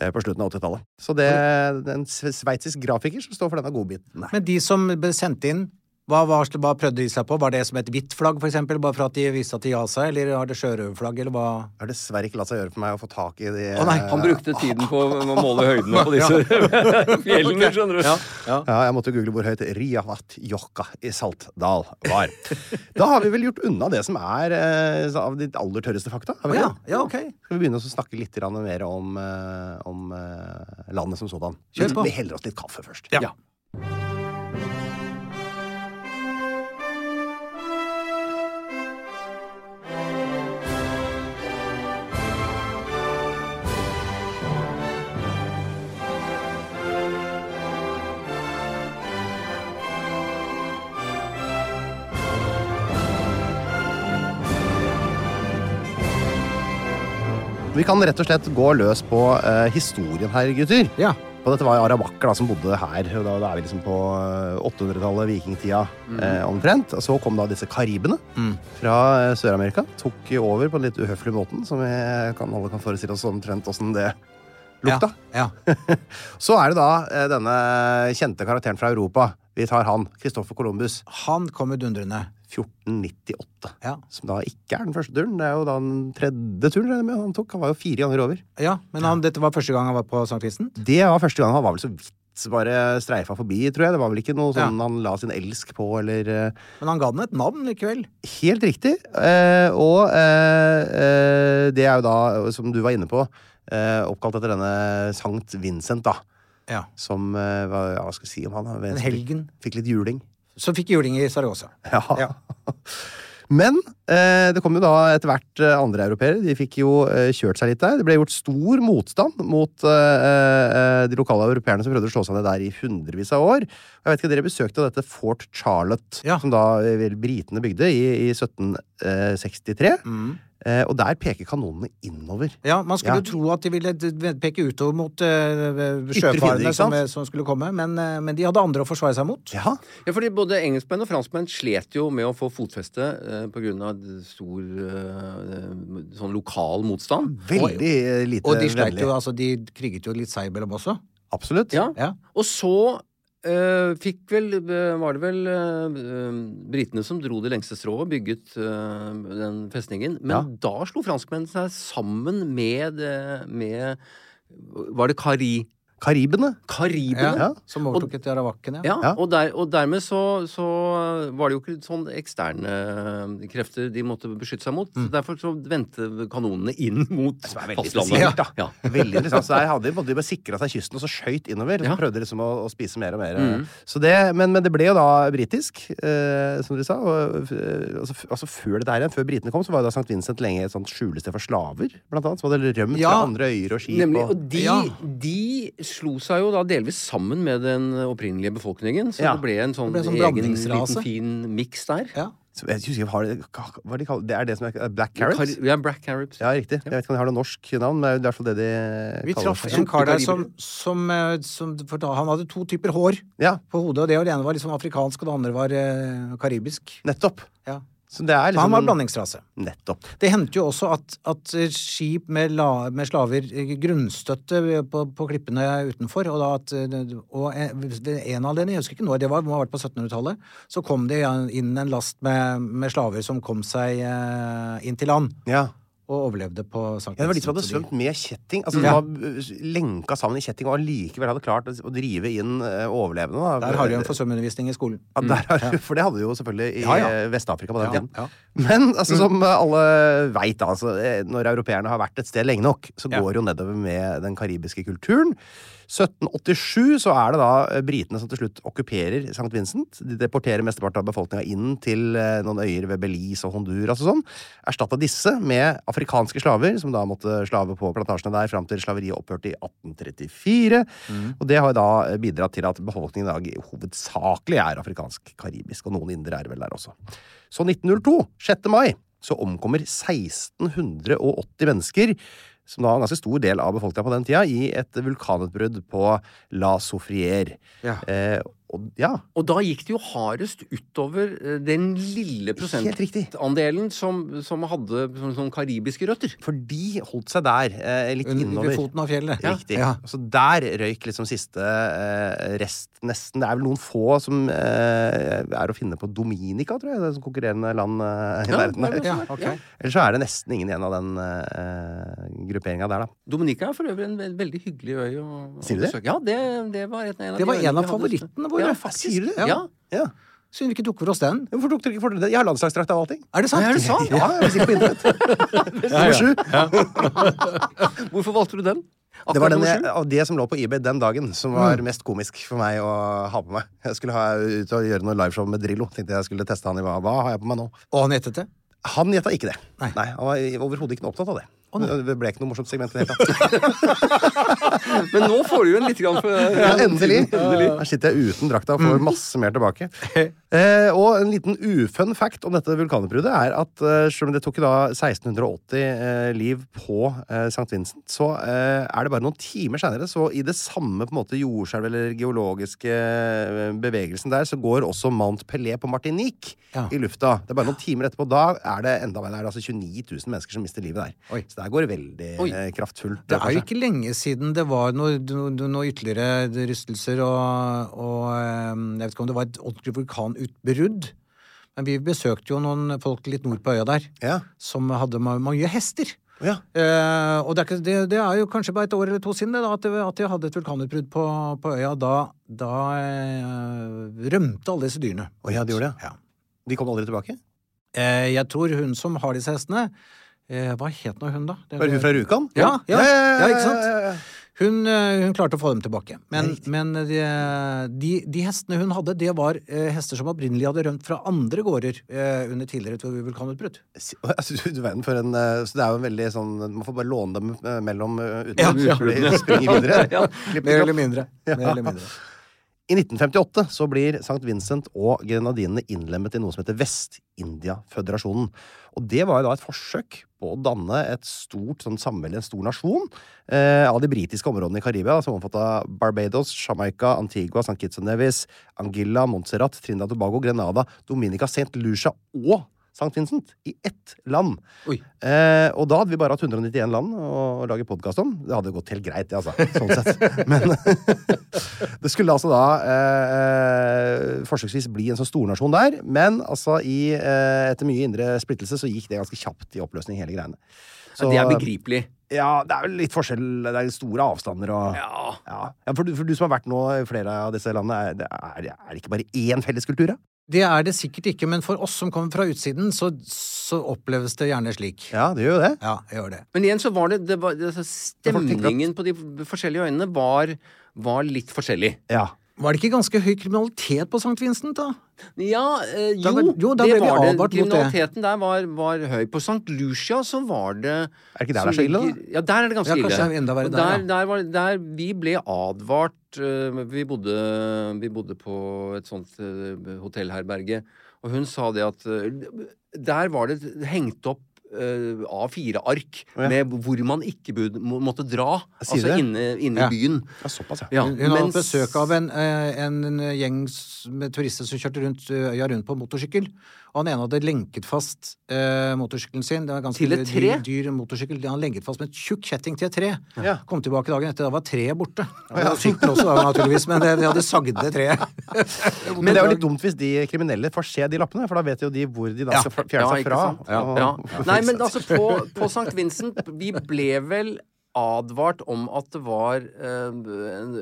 eh, på slutten av 80-tallet. Så det, er en sveitsisk grafiker som står for denne godbiten her.
Men de som ble sendt inn, hva, hva, hva prøvde de seg på? Var det som et hvitt flagg, for eksempel, bare for at de viste at de ga seg, eller har det sjørøverflagg, eller hva?
Det har dessverre ikke latt seg gjøre for meg å få tak i de
Å, nei,
Han brukte tiden på å måle høydene på disse fjellene, skjønner du.
Ja.
Ja, jeg måtte google hvor høyt Riavatjokka i Saltdal var. Da har vi vel gjort unna det som er eh, av de aller tørreste fakta? Har vi
Ja, ja, ok.
Skal vi begynne å snakke litt mer om, eh, om eh, landet som sådan?
Kjør på.
Vi heller oss litt kaffe først.
Ja.
Vi kan rett og slett gå løs på eh, historien her, gutter.
Ja.
Og dette var arabakker da, som bodde her. og Da, da er vi liksom på eh, 800-tallet, vikingtida eh, omtrent. Og så kom da disse karibene fra eh, Sør-Amerika. Tok over på en litt uhøflig måten, som vi kan, alle kan forestille oss omtrent åssen det lukta.
Ja. ja.
Så er det da eh, denne kjente karakteren fra Europa. Vi tar han. Christoffer Columbus.
Han kommer dundrende.
1498.
Ja.
Som da ikke er den første turen. Det er jo da den tredje turen med han tok. Han var jo fire ganger over.
Ja, men han, dette var første gang han var på. Vincent?
Det var første gang han var vel så vidt bare streifa forbi, tror jeg. Det var vel ikke noe sånn
Ja.
han la sin elsk på, eller eh,
Men han ga den et navn likevel.
Helt riktig. Eh, og eh, eh, det er jo da, som du var inne på, eh, oppkalt etter denne Sankt Vincent, da.
Ja.
Som eh, hva skal jeg si om han?
En helgen.
Fikk litt juling.
Så fikk juling i Saragossa.
Ja.
Ja.
Men eh, det kom jo da etter hvert eh, andre europeere. De fikk jo eh, kjørt seg litt der. Det ble gjort stor motstand mot eh, eh, de lokale europeerne som prøvde å slå seg ned der i hundrevis av år. Jeg vet ikke, Dere besøkte dette Fort Charlotte,
Ja.
som da eh, vel britene bygde i, i 1763.
Mm.
Eh, og der peker kanonene innover.
Ja, Man skulle
Ja.
jo tro at de ville peke utover mot uh,
fiende,
sjøfarerne som, som skulle komme, men, uh, men de hadde andre å forsvare seg mot.
Ja,
Ja, fordi både engelskmenn og franskmenn slet jo med å få fotfeste uh, av stor uh, sånn lokal motstand.
Veldig eh, lite
Og de jo, altså, de kriget jo litt seg imellom også.
Absolutt.
Ja.
Ja.
Og så eh, fikk vel eh, Var det vel eh, britene som dro det lengste strået og bygget uh, den festningen. Men
Ja.
da slo franskmennene seg sammen med, med Var det Cari?
Karibene.
Karibene.
Ja, som overtok etter aravakkene.
Ja,
Ja.
Og, der, og dermed så, så var det jo ikke sånn eksterne krefter de måtte beskytte seg mot. Mm. derfor så vendte kanonene inn mot
Mm.
Fastlandet.
Ja.
Ja.
Veldig interessant. Så der hadde de, de bare sikra seg kysten, og så skøyt innover.
Ja.
Så prøvde de liksom å, å spise mer og mer. Så det, men, men det ble jo da britisk, eh, som dere sa. Og, eh, altså, altså Før dette her igjen, før britene kom, så var jo da St. Vincent lenge et sånt skjulested for slaver, blant annet. Som hadde rømt
Ja.
fra andre øyer og skip.
Nemlig,
og,
og de,
Ja.
de slo seg jo da delvis sammen med den opprinnelige befolkningen, så
Ja.
det ble en sånn
ble en sånn
egen liten fin miks der.
Ja.
jeg husker, har hva, er de kaller det? Er det som er Black Carrots?
Ja, Black Carrots.
Ja, riktig. Jeg vet ikke om de har noe norsk navn, men det er i hvert fall det de
Vi
kaller
traff en kar der som, som, eh, som da, Han hadde to typer hår
Ja,
på hodet. og Det ene var liksom afrikansk, og det andre var eh, karibisk.
nettopp.
Ja.
Så det
Så han var
liksom
blandingsrase.
Nettopp.
Det hendte jo også at, at eh, skip med, la, med slaver eh, grunnstøtte på, på klippene utenfor. Og, at, eh, og en av dem, jeg husker ikke når det var, må ha vært på 1700-tallet, så kom det inn en last med, med slaver som kom seg eh, inn til land
Ja.
Og overlevde på St.
Ja, det var de som hadde svømt med kjetting. Altså,
Ja.
De var uh, lenka sammen i kjetting og allikevel hadde klart å drive inn uh, overlevende. Da.
Der har de en forsømmundervisning i skolen.
ja, der har, For det hadde de jo selvfølgelig i
Ja, ja.
uh, Vest-Afrika på den
Ja,
tiden.
ja.
Men altså, som uh, alle veit, altså, eh, når europeerne har vært et sted lenge nok, så går ja. jo nedover med den karibiske kulturen. 1787 så er det da eh, britene som til slutt okkuperer St. Vincent. De deporterer mesteparten av befolkninga inn til eh, noen øyer ved Belize og Honduras og sånn. Erstatta disse med afrikanske slaver, som da måtte slave på plantasjene der fram til slaveriet opphørte i 1834. Og det har da eh, bidratt til at befolkningen i dag hovedsakelig er afrikansk-karibisk, og noen indere er vel der også. Så 1902, 6. mai, så omkommer 1680 mennesker som da var en ganske stor del av befolkninga på den tida, i et vulkanutbrudd på La Soufrière.
Ja.
Eh, og, ja,
Og da gikk det jo hardest utover eh, den lille prosentandelen som, som hadde sånn, sånn karibiske røtter.
for de holdt seg der, eh, litt
Under,
innover.
ved foten av fjellet.
Riktig.
Ja.
Så der røyk liksom siste eh, rest, nesten. Det er vel noen få som eh, er å finne på Dominica, tror jeg. Det er som konkurrerende land eh, i
Ja, er vel
Ja, okay.
ja.
Ellers så er det nesten ingen igjen av den eh, grupperinga der, da.
Dominica er for øvrig en veldig hyggelig øy å, å besøke. Ja, det, det var en, av
Det
de
var en av favorittene våre,
Ja,
faktisk.
Sier du det?
Ja.
Ja.
Synd vi ikke tok for oss den.
Hvorfor tok dere ikke for dere den? Jeg har landslagsdrakt av allting.
Er det sant?
Ja, er det sant?
Ja, jeg vil på sju.
Hvorfor valgte du den?
Det var den jeg, av det som lå på eBay den dagen, som var mest komisk for meg å ha på meg. Jeg skulle ha ut og gjøre noe liveshow med Drillo. Tenkte jeg skulle teste han i hva, hva har jeg på meg nå.
Og han gjettet det?
Han gjetta ikke det.
Nei.
Han var overhodet ikke noe opptatt av det.
Nei.
det ble ikke noe morsomt segment i det hele tatt.
Men nå får du jo en litt grann for,
Ja, endelig. Her sitter jeg uten drakta og får masse mer tilbake. Eh, og en liten ufun fact om dette vulkanutbruddet er at eh, selv om det tok da 1680 eh, liv på eh, St. Vincent, så eh, er det bare noen timer seinere, så i det samme på en måte jordskjelv eller geologiske eh, bevegelsen der, så går også Mount Pelé på Martinique
Ja.
i lufta. Det er bare noen timer etterpå. Da er det enda mer. Det er altså 29 000 mennesker som mister livet der.
Oi.
Der går det veldig
Oi.
eh, kraftfullt.
Det er jo ikke lenge siden det var noen noe, noe ytterligere rystelser og, og eh, Jeg vet ikke om det var et ordentlig vulkanutbrudd. Men vi besøkte jo noen folk litt nord på øya der
Ja.
som hadde mange hester.
ja.
Eh, og det er, ikke, det, det er jo kanskje bare et år eller to siden det, da, at, det, at de hadde et vulkanutbrudd på, på øya. Da, da eh, rømte alle disse dyrene.
Oh, ja, de gjorde det?
Ja.
De kom aldri tilbake?
Eh, jeg tror hun som har disse hestene eh, Hva het nå hun, da? Det
Var hun fra Rjukan?
Ja, ja, ja, ikke sant? Hun, eh, hun klarte å få dem tilbake. Men, men de, de, de hestene hun hadde, det var eh, hester som opprinnelig hadde rømt fra andre gårder eh, under tidligere vulkanutbrudd.
Altså, du, du verden for en eh, Så det er jo en veldig sånn Man får bare låne dem eh, mellom uten
Ja, ja.
de springer videre.
Ja.
Mer eller mindre. Mer eller mindre.
I 1958 så blir St. Vincent og Grenadinene innlemmet i noe som heter Vest-India-føderasjonen. Og det var jo da et forsøk på å danne et stort sånn samvelde, en stor nasjon, eh, av de britiske områdene i Karibia, som omfatta Barbados, Jamaica, Antigua, St. Kitts Nevis, Angilla, Montserrat, Trinidad Tobago, Grenada, Dominica, St. Lucia og St. Vincent i ett land. Eh, og da hadde vi bare hatt 191 land å, lage podkast om. Det hadde jo gått helt greit, altså. Sånn sett. Men det skulle altså da eh, forsøksvis bli en sånn stornasjon der. Men altså i, eh, etter mye indre splittelse så gikk det ganske kjapt i oppløsning, hele greiene. Så-
det er begripelig.
Ja, det er vel litt forskjell. Det er store avstander og
Ja.
Ja, for, du, for du som har vært nå i flere av disse landene, er det, er, er det ikke bare én felles kultur, da?
Det er det sikkert ikke, men for oss som kommer fra utsiden, så, så oppleves det gjerne slik.
Ja, det gjør jo det.
Ja, det gjør det.
Men igjen så var det, det, var, det altså, Stemningen på de forskjellige øynene var, var litt forskjellig.
Ja.
Var det ikke ganske høy kriminalitet på St. Vincent, da?
Ja, eh, jo,
ble- jo,
det var det. Kriminaliteten der var, var høy. På St. Lucia så var det
Er det ikke der det er så ille, da?
Ja, der er det ganske
Ja,
ille.
enda verre der,
der,
ja.
der, var, der vi ble advart eh, vi, bodde, vi bodde på et sånt eh, hotellherberge, og hun sa det at eh, der var det hengt opp eh, A4-ark
oh, ja.
med hvor man ikke bud, må, måtte dra.
Sier
Altså inne, inne
Ja.
i byen.
ja, såpass, ja.
Hun hun har hatt besøk av en, en, en gjeng med turister som kjørte rundt øya rundt på motorsykkel. Og han ene hadde lenket fast eh, motorsykkelen sin. Det var ganske
Til et tre?
Dyr, dyr motorsykkel. Han lenket fast med et tjukk kjetting til et tre.
Ja.
Kom tilbake dagen etter, da var treet borte. Og Sykkelen også, da, naturligvis, men det, de hadde sagd det treet.
Men det er jo litt dumt hvis de kriminelle får se de lappene, for da vet jo de hvor de da
Ja.
skal fjerne seg fra.
Ja.
og-
Ja. Nei, men altså, på, på St. Vincent Vi ble vel advart om at det var eh, en,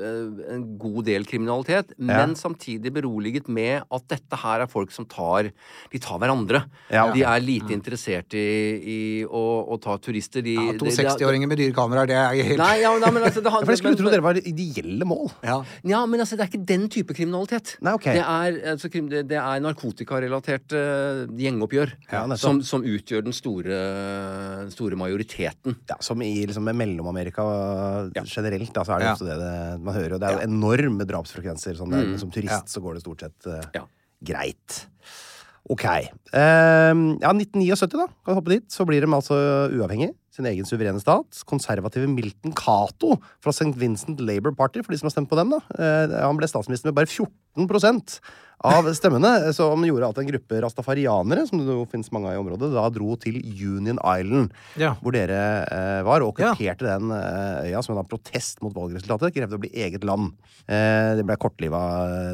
en god del kriminalitet, men samtidig beroliget med at dette her er folk som tar De tar hverandre.
Ja.
De er lite interessert i, i å, å ta turister. De,
Ja, to
det- det-
60-åringer med dyre kameraer, det er helt
Nei, ja, nei, men altså det,
Ja, for jeg skulle
men-
tro dere var ideelle mål.
ja.
ja, men altså, det er ikke den type kriminalitet.
Nei, ok.
det, er, altså, det, er narkotikarelatert uh, gjengoppgjør
Ja,
som, som utgjør den store, store majoriteten.
Ja, som i liksom, Mellom-Amerika generelt, da, så er det
Ja.
ofte det, det man hører. Og det er jo enorme drapsfrekvenser. Sånn der, mm. som turist
Ja.
så går det stort sett uh,
Ja.
greit. Ok. Uh, ja, 1979, da. Kan vi hoppe dit. Så blir de altså uavhengige. Sin egen suverene stat. Konservative Milton Cato fra St. Vincent Labour Party, for de som har stemt på dem, da. Eh, han ble statsminister med bare 14% av stemmene, som gjorde at en gruppe rastafarianere, som det jo finnes mange av i området, da dro til Union Island,
Ja.
hvor dere eh, var, og
Ja.
den eh, øya som en protest mot valgresultatet. Krevde å bli eget land. Eh, det ble kortliva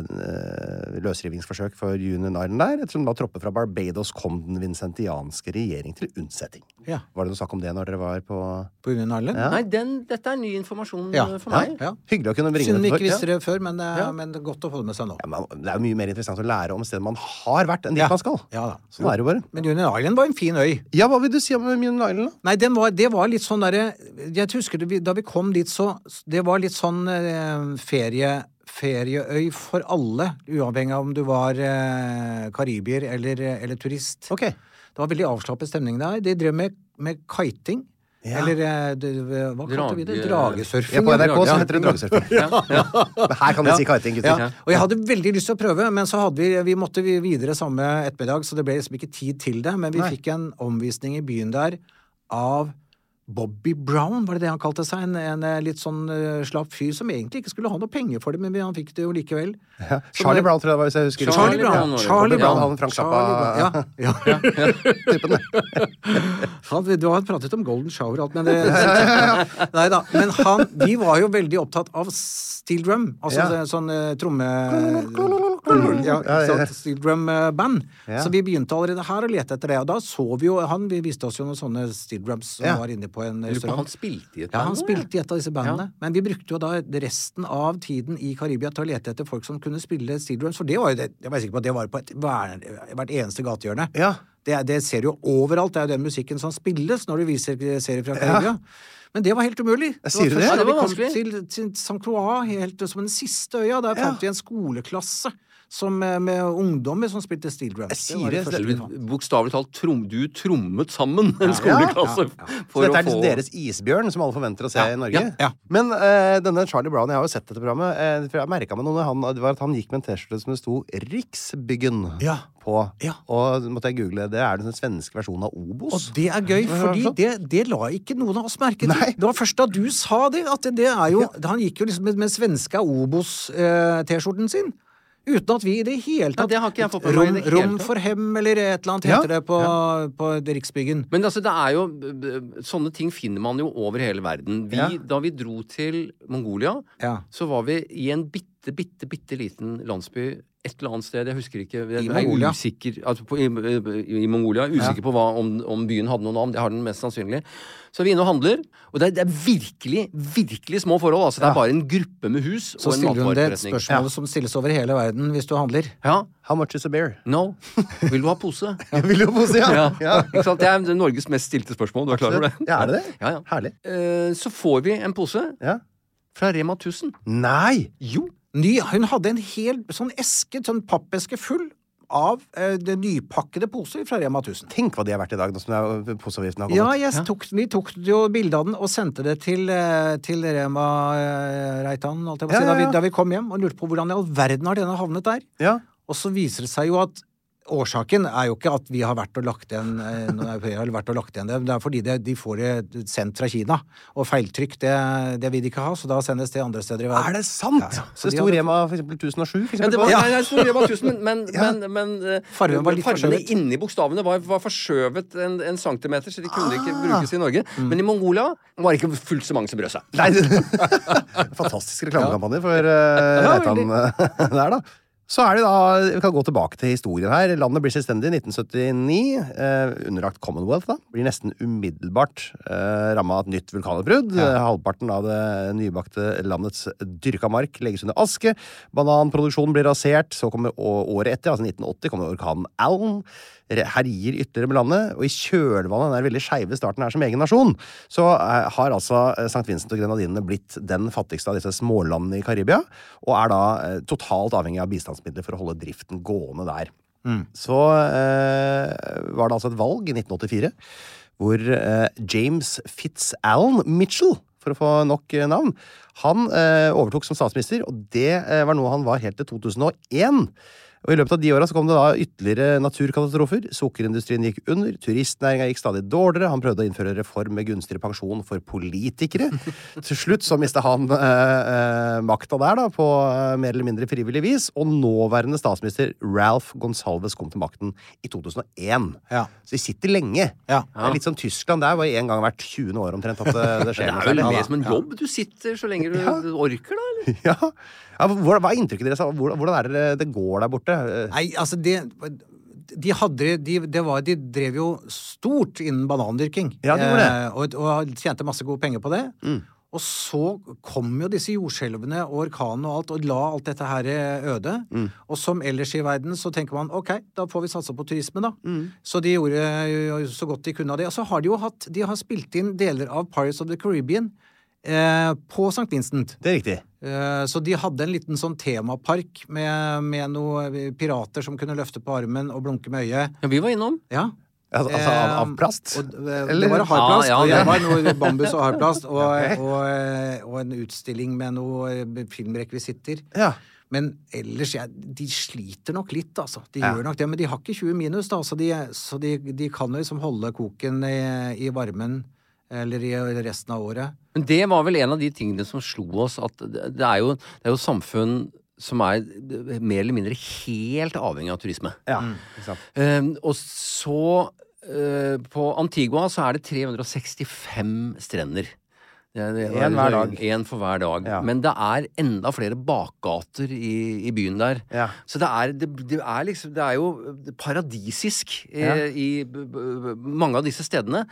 eh, løsrivingsforsøk for Union Island der, ettersom da tropper fra Barbados kom den vincentianske regjering til unnsetting.
Ja.
Var det noe snakk om det når dere var på
På Union Island?
Ja.
Nei, den, dette er ny informasjon
Ja.
eh, for meg.
Ja.
Hyggelig å kunne bringe
Synd vi ikke visste det før, men, eh,
Ja.
men det er godt å få det med seg nå.
Ja, men Det er jo mye mer interessant å lære om stedet man har vært, enn dit
Ja.
man skal.
Ja da.
Sånn er det bare.
Men Union Island var en fin øy.
Ja, hva vil du si om Union Island, da?
Nei, den var, det var litt sånn derre Jeg husker det, da vi kom dit, så Det var litt sånn eh, ferie ferieøy for alle, uavhengig av om du var eh, karibier eller, eller turist.
Okay.
Det var veldig avslappet stemning der. De drev med, med kiting.
Ja.
Eller du, hva kalte vi det? Dragesurfing.
Ja, på NRK så heter det dragesurfing. Men her kan vi si kiting, gutter.
Ja. Og jeg hadde veldig lyst til å prøve, men så hadde vi, vi måtte vi videre samme ettermiddag, så det ble liksom ikke tid til det. Men vi
Nei.
fikk en omvisning i byen der av Bobby Brown, var det det han kalte seg? En, en eh, litt sånn uh, slapp fyr som egentlig ikke skulle ha noe penger for det, men han fikk det jo likevel.
Ja. Charlie Brown, tror jeg det var, hvis jeg husker
Charlie. Brown.
Charlie
Brown, han Frank
Brown. Ja, ja. Han, du har pratet om Golden Shower og alt, men det Nei da. Men han Vi var jo veldig opptatt av steel drum. Altså det- sånn uh, tromme... Ja, steel drum-band. Så vi begynte allerede her å lete etter det. Og da så vi jo Han vi viste oss jo noen sånne steel drums som var inne på en
restaurant. Han spilte i et
Ja, han spilte i et av disse bandene. Men vi brukte jo da resten av tiden i Karibia til å lete etter folk som kunne spille steel drums. For det var jo det, jeg var sikker på at det var på et, hvert eneste gatehjørne.
Ja.
Det, det ser du jo overalt. Det er jo den musikken som spilles når du viser serier fra Karibia. Men det var helt umulig.
Jeg sier du det?
først
Ja, det
vi
var vanskelig.
til, til St. Croix, helt som den siste øya. Der
Ja.
fant vi en skoleklasse som, eh, med ungdommer som spilte steel drums.
Jeg sier det, det-
Bokstavelig talt, trom, du trommet sammen en skoleklasse
Så
for
dette er liksom
få
deres isbjørn, som alle forventer å se i Norge?
ja, ja.
Men uh, denne Charlie Brown, jeg har jo sett dette programmet, uh, for jeg merka meg noe han, det var at han gikk med en T-skjorte som det sto Riksbyggen
Ja.
på.
Ja.
Og måtte jeg google det, er den svenske versjonen av Obos?
Og det er gøy, fordi det, det la ikke noen av oss merke til.
Nei.
Det var først da du sa det, at det, det er jo Han gikk jo liksom med, med svenska Obos-T-skjorten sin. Uten at vi i det hele tatt
det har ikke jeg fått med meg i
rom,
det
rom for hem, eller et eller annet
Ja.
heter det på, på Riksbyggen.
Men altså, det er jo Sånne ting finner man jo over hele verden. Vi,
Ja.
Da vi dro til Mongolia,
Ja.
så var vi i en bitte, bitte, bitte liten landsby et eller annet sted. Jeg husker ikke. Jeg
I Mongolia?
Usikker, altså på, i, i Mongolia. Usikker på hva, om, om byen hadde noe navn. Det har den mest sannsynlig. Så er vi inne og handler, og det er, det er virkelig, virkelig små forhold. Altså, det er bare en gruppe med hus
Så
og en
stiller hun det et
matvareforretning.
spørsmål som stilles over hele verden hvis du handler.
Ja.
How much is a beer?
No. Vil du ha pose?
Vil du ha pose, ja?
Ja. Ikke sant? Det er Norges mest stilte spørsmål. Du er klar over det?
Ja, er det det?
Ja, ja.
Herlig.
Uh, Så får vi en pose
Ja.
fra Rema 1000.
Nei!
Jo.
Ny, hun hadde en hel sånn eske, sånn pappeske full av eh, det nypakkede poser fra Rema 1000.
Tenk hva de er verdt i dag, nå som er- poseavgiften har
Ja,
kommet.
ja. tok, vi tok jo bilde av den og sendte det til, eh, til Rema eh, Reitan si,
Ja, ja,
Da, vi, da vi kom hjem og lurte på hvordan i all verden har denne havnet der.
Ja.
Og så viser det seg jo at Årsaken er jo ikke at vi har vært og lagt igjen eh, noen europeere har vært og lagt igjen det. Det er fordi det, de får det sendt fra Kina. Og feiltrykk, det, det vil de ikke ha, så da sendes det andre steder i verden.
Er det sant?
Ja, ja.
Så det sto Rema for eksempel 1007? For
Ja,
eksempel,
det var,
på-
nei, nei, det sto Rema 1000, men, men, men, men eh,
Fargen var litt
fargene
forskjøvet.
inni bokstavene var, var forskjøvet en, en centimeter, så de kunne ikke
Ah.
brukes i Norge.
Mm.
Men i Mongolia var det ikke fullt så mange som brød seg.
Nei, Fantastisk reklamekampanje for uh, Reitan der, da. Så er det da, Vi kan gå tilbake til historien her. Landet blir selvstendig i 1979. Eh, underlagt Commonwealth. da. Blir nesten umiddelbart eh, ramma av et nytt vulkanutbrudd. Ja. Halvparten av det nybakte landets dyrka mark legges under aske. Bananproduksjonen blir rasert. Så kommer året etter, altså 1980, kommer orkanen Allen. Herjer ytterligere med landet. Og i kjølvannet av den veldig skeive starten her som egen nasjon, så eh, har altså eh, St. Vincent og Grenadinene blitt den fattigste av disse smålandene i Karibia, og er da eh, totalt avhengig av bistandsmidler for å holde driften gående der. Så eh, var det altså et valg i 1984 hvor eh, James Fitz-Allen Mitchell, for å få nok navn, han eh, overtok som statsminister, og det eh, var noe han var helt til 2001. Og I løpet av de åra kom det da ytterligere naturkatastrofer. Sukkerindustrien gikk under, turistnæringa gikk stadig dårligere. Han prøvde å innføre reform med gunstigere pensjon for politikere. Til slutt så mista han eh, eh, makta der, da, på eh, mer eller mindre frivillig vis. Og nåværende statsminister Ralph Gonsalves kom til makten i 2001.
Ja.
Så de sitter lenge.
Ja.
Det er litt som Tyskland der, var en gang hvert 20. år omtrent at det, det skjer
Det er vel mer som en jobb. Du sitter så lenge du orker, da. eller?
Ja. ja hva, er inntrykket deres? Hvordan er det det går der borte? Eh,
Nei, altså det de, hadde, de, det var, de drev jo stort innen banandyrking.
Ja, de gjorde det. Mm.
Eh, og, og tjente masse gode penger på det. Og så kom jo disse jordskjelvene og orkanene og alt, og la alt dette her eh, øde.
Mm.
Og som ellers i verden så tenker man ok, da får vi satse på turisme, da.
Mm.
Så de gjorde jo så godt de kunne av det. Og så har de jo hatt De har spilt inn deler av Pirates of the Caribbean eh, på St. Vincent.
Det er riktig.
Eh, Så de hadde en liten sånn temapark med, med noen pirater som kunne løfte på armen og blunke med øyet.
Ja, vi var innom.
Ja.
Altså, altså av, av
Eh,
plast?
Og,
Eller-
det var hardplast,
Ja, ja,
og
det-
det var noe bambus og hardplast, og,
okay.
og, og en utstilling med noe eh, filmrekvisitter.
Ja.
Men ellers, ja, de sliter nok litt, altså. De
Ja.
gjør nok det, men de har ikke 20 minus, da, så de, så de, de kan jo liksom holde koken i, i varmen eller i resten av året.
Men det var vel en av de tingene som slo oss, at det er jo, det er jo samfunn som er mer eller mindre helt avhengig av turisme.
ja.
Eh, og så uh, På Antigua så er det 365 strender.
En hver dag.
En for hver dag.
Ja.
Men det er enda flere bakgater i, i byen der.
Ja.
Så det er, det, det er liksom Det er jo paradisisk eh,
Ja.
i b, b, mange av disse stedene.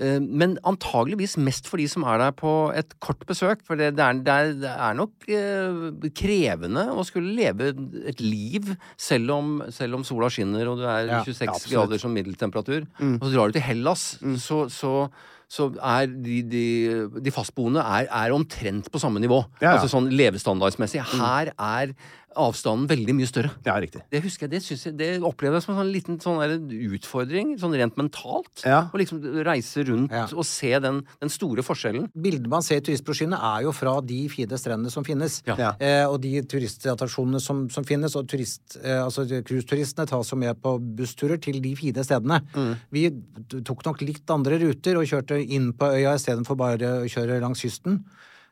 Eh, men antageligvis mest for de som er der på et kort besøk. For det, det, er, er, nok eh, krevende å skulle leve et liv selv om, selv om sola skinner og du er 26
ja,
grader som middeltemperatur. Og så drar du til Hellas, så, så så er de, de, de fastboende er, er omtrent på samme nivå.
Ja, ja.
Altså sånn levestandardsmessig. Her er avstanden veldig mye større.
Ja, riktig.
Det husker jeg, det, synes jeg, det opplever jeg som en sånn liten sånn der utfordring, sånn rent mentalt.
Ja.
Å liksom reise rundt
Ja.
og se den, den store forskjellen.
Bildene man ser i turistbrosjyrene, er jo fra de fine strendene som finnes.
Ja.
Ja.
Eh, og de turistattraksjonene som, som finnes. Og turist, eh, altså cruiseturistene tas jo med på bussturer til de fine stedene.
Mm.
Vi tok nok litt andre ruter og kjørte inn på øya istedenfor bare å kjøre langs kysten.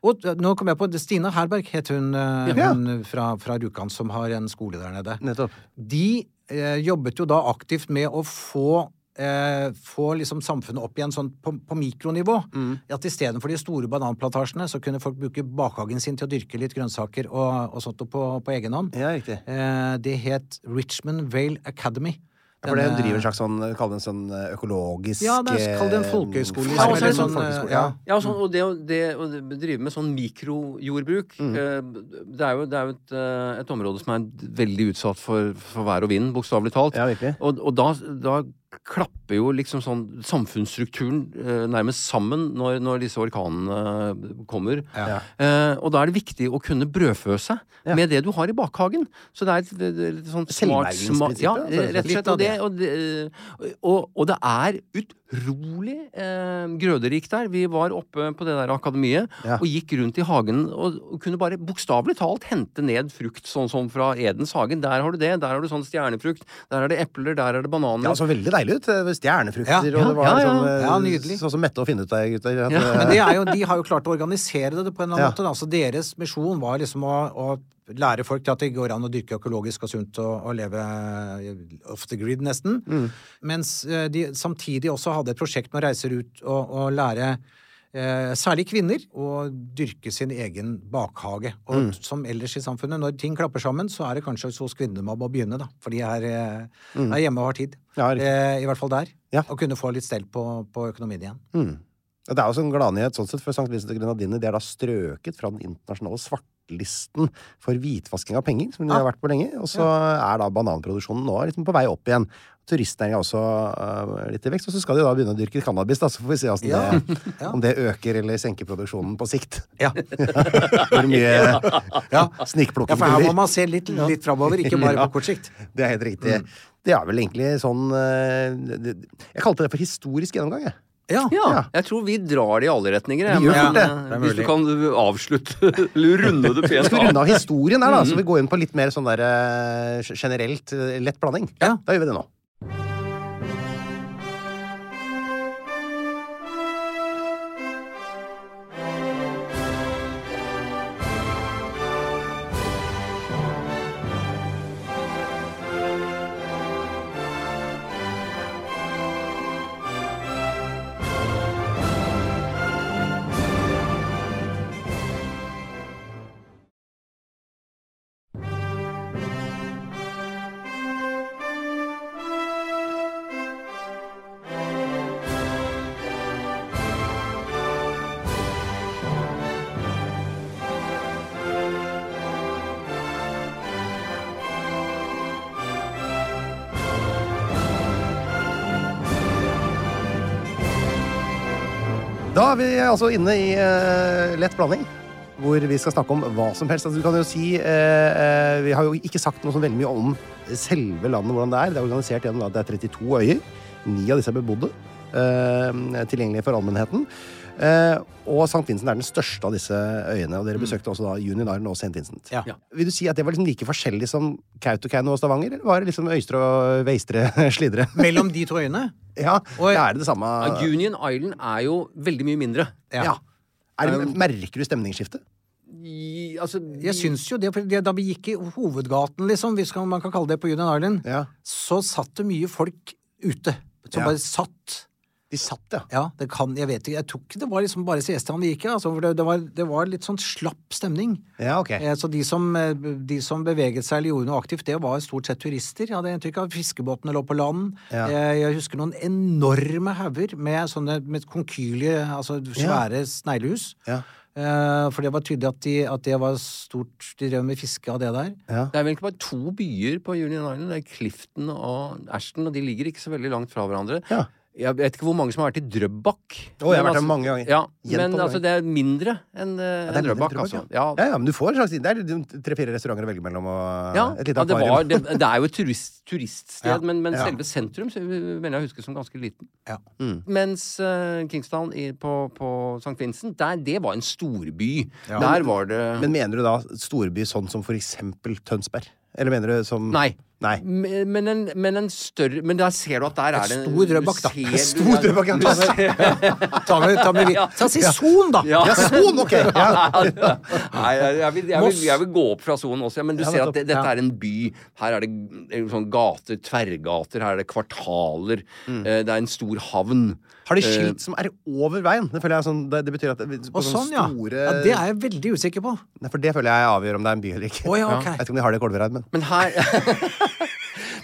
Og nå kom jeg på Stina Herberg, het hun, eh,
Ja.
hun fra, fra Rjukan, som har en skole der nede.
Nettopp.
De eh, jobbet jo da aktivt med å få eh, få liksom samfunnet opp igjen sånn på, på mikronivå. At istedenfor de store bananplantasjene, så kunne folk bruke bakhagen sin til å dyrke litt grønnsaker og, og sånt på, på egen hånd.
Ja.
Eh, det het Richmond Vale Academy.
For det driver en slags sånn, kall det en sånn eh, økologisk
Ja, det er, kall det en
eh,
folkehøyskole.
Ja,
også,
og
sånn,
folkehøyskole,
ja.
Ja, sånn, og det, det å drive med sånn mikrojordbruk
Mm.
eh, Det er jo, det er jo et, eh, et område som er veldig utsatt for, for vær og vind, bokstavelig talt.
Ja, virkelig.
Og, og da, da klapper jo liksom sånn samfunnsstrukturen eh, nærmest sammen når, når disse orkanene kommer.
Ja.
Eh, og da er det viktig å kunne brødfø seg
Ja.
med det du har i bakhagen. Så det er et, et sånt smart, smart Ja,
altså,
rett og slett. Og det, og, det, og, og det er utrolig eh, grøderikt der. Vi var oppe på det der akademiet
Ja.
og gikk rundt i hagen og, og kunne bare bokstavelig talt hente ned frukt sånn som fra Edens hagen. Der har du det, der har du sånn stjernefrukt, der er det epler, der er det bananer.
Ja, så veldig deilig ut. eh, Stjernefrukter,
Ja,
og det var
ja, ja.
sånn, eh,
Ja, nydelig.
sånn som Mette og Finne ut der, gutter. At,
Ja,
eh,
Men de, er jo, de har jo klart å organisere det på en eller annen
Ja.
måte. Altså, deres misjon var liksom å, å lære folk til at det går an å dyrke økologisk og sunt og, og leve off the grid, nesten.
Mm.
Mens eh, de samtidig også hadde et prosjekt med å reise ut og, og lære eh, særlig kvinner å dyrke sin egen bakhage. Og
Mm.
som ellers i samfunnet, når ting klapper sammen, så er det kanskje hos kvinnene man må begynne, da. For de er, eh, er hjemme og har tid.
Mm. Ja,
eh, I hvert fall der.
Ja.
Og kunne få litt stell på, på økonomien igjen.
Mm. Det er også en gladnyhet sånn sett, for St. Vincent og Grenadine de er da strøket fra den internasjonale svartelisten for hvitvasking av penger, som de har vært på lenge. Og så er da bananproduksjonen nå liksom på vei opp igjen. Turistnæringa er også uh, litt i vekst. Og så skal de da begynne å dyrke cannabis, da, så får vi se altså,
Ja.
det, om det øker eller senker produksjonen på sikt.
Ja.
Hvor mye
Ja.
snikplukking
Ja, for her må man se litt, litt framover, ikke bare
Ja.
på kort sikt.
Det er helt riktig. Det er vel egentlig sånn uh, det- Jeg kalte det for historisk gjennomgang, jeg.
Ja.
Ja, jeg tror vi drar det i alle retninger.
Vi gjør fort det.
eh,
Det
Hvis du kan avslutte eller runde det
Vi
av.
skal runde
av.
historien her, da, så vi går inn på litt mer sånn der eh, generelt eh, lett blanding.
Ja.
Da gjør vi det nå. Altså inne i uh, lett blanding. Hvor vi skal snakke om hva som helst. Altså, du kan jo si uh, Vi har jo ikke sagt noe så veldig mye om selve landet, hvordan det er. Det er organisert gjennom at det er 32 øyer. Ni av disse er bebodde. Tilgjengelige for allmennheten. Eh, og St. Vincent er den største av disse øyene. Og dere besøkte også da Union Island og St. Vincent.
Ja.
Ja.
Vil du si at det var liksom like forskjellig som Kautokeino og Stavanger? Eller var det liksom Øystre og Veistre Slidre?
Mellom de to øyene.
Ja,
Og-
er det det samme?
Ja, Union Island er jo veldig mye mindre.
Ja.
Ja. Er det, merker du stemningsskiftet?
I, altså,
Jeg syns jo det, for da vi gikk i hovedgaten, liksom, hvis man kan kalle det på Union Island,
Ja.
så satt det mye folk ute. Som
Ja.
bare satt.
De satt, ja.
Ja, det kan Jeg vet ikke. Jeg tok det var liksom bare siestaen vi gikk i. Altså, for det, det, var, det var litt sånn slapp stemning.
Ja, ok.
Eh, Så de som, eh, de som beveget seg eller gjorde noe aktivt, det var stort sett turister. Jeg hadde inntrykk av Fiskebåtene lå på land.
Ja.
Eh, Jeg husker noen enorme hauger med sånne med konkylie, altså svære sneglehus.
Ja.
Eh, For det var tydelig at, de, at det var stort De drev med fiske av det der.
Ja.
Det er vel ikke bare to byer på Union Island. Det er Clifton og Ashton, og de ligger ikke så veldig langt fra hverandre.
Ja.
Jeg vet ikke hvor mange som har vært i Drøbak.
Å, jeg har vært der mange ganger.
Ja, men altså, det er mindre enn eh,
Ja, mindre
Drøbak,
Drøbak,
altså.
ja.
Ja,
men du får en slags Det er tre-fire restauranter å velge mellom og
Ja,
et lite
ja det,
akvarium.
var, det, det er jo et turist, turiststed, men, men selve sentrum så mener jeg å huske som ganske liten.
Ja.
Mens uh, Kingstown i, på, på St. Vincent, der, det var en storby. Der var det
Men mener du da storby sånn som for eksempel Tønsberg? Eller mener du som
Nei.
Nei.
Men men en, men en større Men der ser du at der er det
stor Drøbak, da.
Stor Drøbak, ja.
Ta med, ta med ta Så si son, da!
Ja.
Ja, sånn! Ok! Ja.
Nei, jeg, vil, jeg, vil, jeg vil gå opp fra sonen også, ja, men du
Ja,
ser at det, dette
Ja.
er en by. Her er det eh, sånn gater, tverrgater, her er det kvartaler. Mm. Det er en stor havn.
Har de skilt som er over veien? Det føler jeg sånn Det, det betyr at det, på
Og sånn, ja.
store
ja. Det er jeg veldig usikker på.
Nei, For det føler jeg avgjør om det er en by eller ikke.
Oh, ja, ok.
Jeg vet ikke om de har det i Kolvereid, men
Men her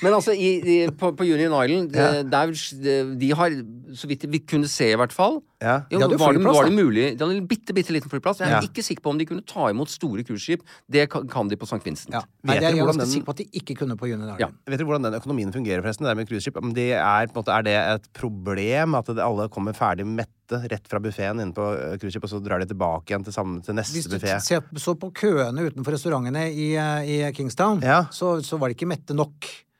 Men altså, i, i, på, på Union Island,
Ja.
der, de har, så vidt vi kunne se i hvert fall
Ja.
jo,
De hadde
var,
flyplass,
var det mulig De hadde en bitte, bitte liten flyplass. Jeg er
Ja.
ikke sikker på om de kunne ta imot store cruiseskip. Det kan, kan de på St. Vincent.
Ja.
Vet
Nei, det er jeg ganske
den-
sikker på at de ikke kunne på Union Island.
Ja.
Vet du hvordan den økonomien fungerer, forresten? Det er med cruiseskip? Det er, på en måte, er det et problem at det, alle kommer ferdig mette rett fra buffeen inne på eh, cruiseskip, og så drar de tilbake igjen til, samme, til
Hvis du
buffé?
ser så på køene utenfor restaurantene i, eh, i Kingstown,
Ja.
så, så var de ikke mette nok.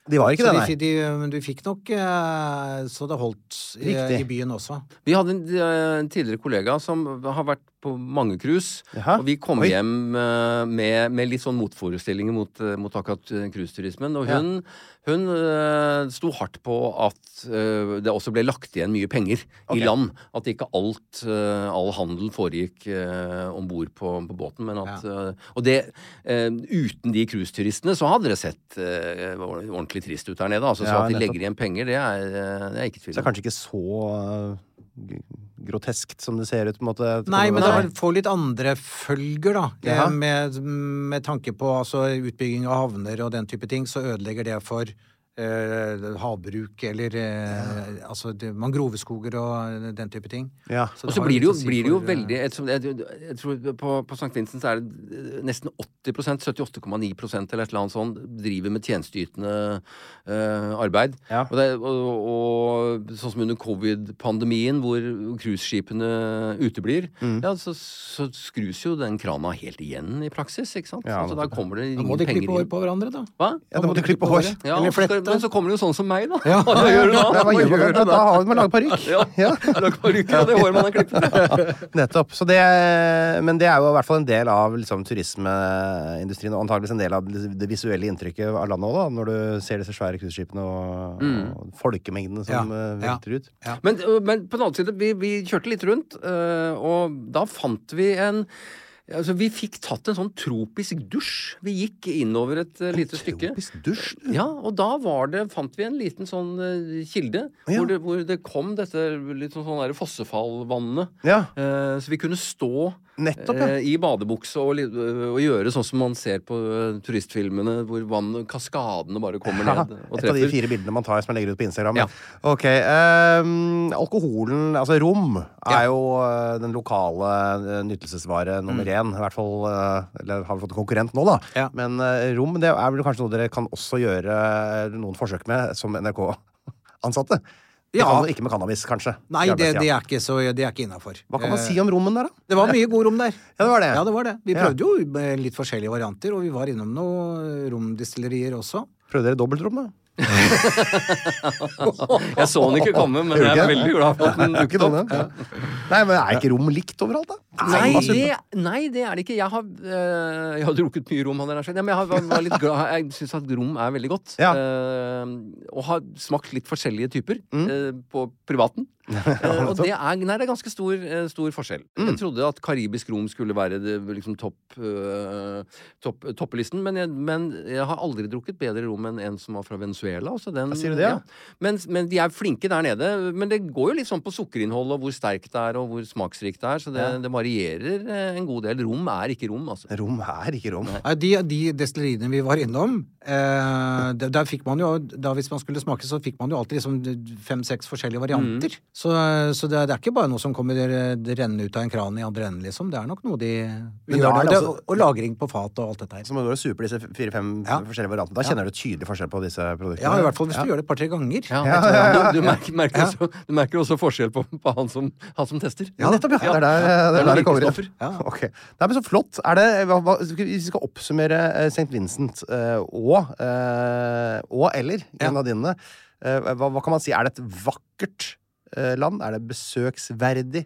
De var ikke
så
det, nei.
De, de, men du fikk nok eh, så det holdt i, i byen også.
Vi hadde en en, tidligere kollega som har vært på mange cruise. Og vi kom
Oi.
hjem eh, med, med litt sånn motforestillinger mot, eh, mot akkurat eh, cruiseturismen. Og hun, hun uh, sto hardt på at uh, det også ble lagt igjen mye penger
okay.
i land. At ikke alt, uh, all handel foregikk uh, om bord på, på båten. Men at, eh, og det Uten de cruiseturistene så hadde det sett ordentlig trist ut der nede. Altså, så
Ja,
at de
nettopp.
legger igjen penger, det er, det er ikke
Så det er kanskje ikke så groteskt som det ser ut, på en måte.
Nei, men det får litt andre følger, da. Med, med tanke på altså, utbygging av havner og den type ting, så ødelegger det for eh, havbruk eller eh, altså det, mangroveskoger og den type ting.
Ja.
Og så blir det jo,
si
blir det jo
for, eh,
veldig et, som- jeg, jeg tror På, på St. Vincent så er det eh, nesten 80% 78,9 eller et eller annet sånt, driver med tjenesteytende uh, arbeid.
Ja.
Og, det, og, og sånn som under covid-pandemien, hvor cruiseskipene uteblir,
Mm.
ja, så, så skrus jo den krana helt igjen i praksis, ikke sant?
Ja,
altså, da kommer det
Da må de klippe hår på hverandre, da.
Hva?
Ja, da må du klippe hår.
Ja,
Eller
og så men så kommer det jo sånn som meg, da.
Ja.
Hva gjør du da?
Hva gjør man da? Da har man laget parykk.
Ja.
Ja.
Lag ja av det håret man har klippet.
Nettopp. Så det, men det er jo i hvert fall en del av liksom, turismeindustrien, og antageligvis en del av det, visuelle inntrykket av landet òg, når du ser disse svære cruiseskipene og, og folkemengdene som
Ja,
eh, velter ut.
Men, øh, men på den annen side, vi, vi kjørte litt rundt, øh, og da fant vi en Altså, Vi fikk tatt en sånn tropisk dusj. Vi gikk innover et uh, lite stykke.
Tropisk dusj? du.
Ja, og da var det, fant vi en liten sånn uh, kilde
Ja.
hvor, det, hvor det kom dette litt sånn, sånn fossefallvannet.
Ja,
Uh, så vi kunne stå
nettopp, ja.
eh, i badebukse og, og gjøre sånn som man ser på øh, turistfilmene, hvor vann, kaskadene bare kommer ned og
Et av de fire bildene man tar som jeg legger ut på Instagram.
Ja.
Ok. um, alkoholen, altså rom, er
Ja.
jo eh, den lokale eh, nyttelsesvare nummer
Mm.
I hvert fall eh, Eller har vi fått en konkurrent nå, da.
Ja.
Men eh, rom det er vel kanskje noe dere kan også gjøre eh, noen forsøk med som NRK-ansatte.
Ja.
Ikke- Ikke med cannabis, kanskje.
Nei, det, det er ikke så Det er ikke innafor.
Hva kan man si om rommen der, da?
Det var mye god rom der.
Ja, det var det.
Ja, det var det. Vi prøvde jo litt forskjellige varianter, og vi var innom noen romdistillerier også.
Prøvde dere dobbeltrom, da?
Jeg så den ikke komme, men jeg er veldig glad for at den dukket opp.
Nei, men er ikke rom likt overalt, da?
Nei, det, nei, det er det ikke. Jeg har, øh, jeg har drukket mye rom. hadde jeg. Ja, men jeg har, var, var litt glad, jeg syns at rom er veldig godt.
Ja.
Eh, og har smakt litt forskjellige typer
Mm.
eh, på privaten. Eh, og det er, nei, det er ganske stor, eh, stor forskjell.
Mm.
Jeg trodde at karibisk rom skulle være det, liksom topp, uh, topp, toppelisten, men jeg, men jeg har aldri drukket bedre rom enn en som var fra Venezuela. Så den,
sier du det, ja?
Men, men de er flinke der nede. Men det går jo litt sånn på sukkerinnhold og hvor sterkt det er, og hvor smaksrikt det er. Så det,
Ja.
det varierer en god del. Rom er ikke rom, altså.
Rom er ikke rom.
Nei, De, de destilleriene vi var innom, eh, der, der fikk man jo da Hvis man skulle smake, så fikk man jo alltid liksom fem-seks forskjellige varianter. Så, så det, det er ikke bare noe som kommer rennende ut av en kran i andre enden, liksom. Det er nok noe de
Men
gjør
er
der.
det
Det,
altså-
og lagring på fat og alt dette her.
Så må du super disse fire-fem
Ja.
forskjellige variantene. Da
Ja.
kjenner du tydelig forskjell på disse produktene.
Ja, i hvert fall hvis du gjør det et par-tre ganger.
Du, du, merker, merker også, du merker også forskjell på, på han, som, han som tester.
Ja, nettopp, ja. Det er der det, er der det kommer inn.
virkestoffer.
Ja.
Ok. Nei, men så flott. Er det, hva, hvis vi skal oppsummere eh, St. Vincent eh, og, eh, og eller. Grenadinene, eh, hva, hva kan man si? Er det et vakkert land? Er det besøksverdig?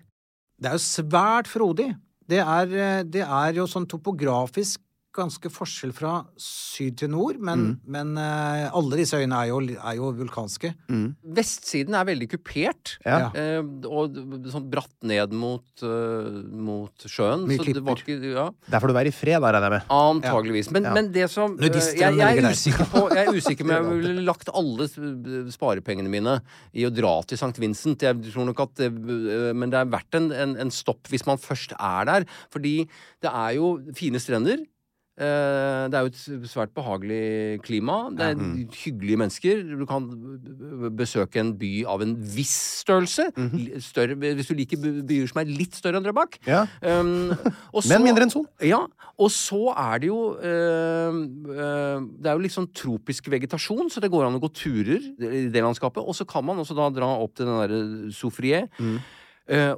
Det er jo svært frodig. Det er, eh, det er jo sånn topografisk ganske forskjell fra syd til nord, men, men uh, alle disse øyene er jo, er jo vulkanske.
Vestsiden er veldig kupert.
Ja.
uh, og sånn bratt ned mot, uh, mot sjøen.
Mye
så det var ikke ja,
Der får du være i fred, regner jeg med.
Antageligvis. Men,
Ja.
men det som jeg, jeg, er usikker på, jeg er usikker om jeg ville lagt alle sparepengene mine i å dra til St. Vincent. Jeg tror nok at det, Men det er verdt en, en, en stopp hvis man først er der. Fordi det er jo fine strender. Eh, Det er jo et svært behagelig klima. Det er hyggelige mennesker. Du kan besøke en by av en viss størrelse. Li- Større, hvis du liker byer som er litt større enn Drøbak.
Ja.
Um, og
Men mindre enn Son.
Ja. Og så er det jo uh, uh, Det er jo litt sånn tropisk vegetasjon, så det går an å gå turer i det landskapet. Og så kan man også da dra opp til den derre Soufrier. eh,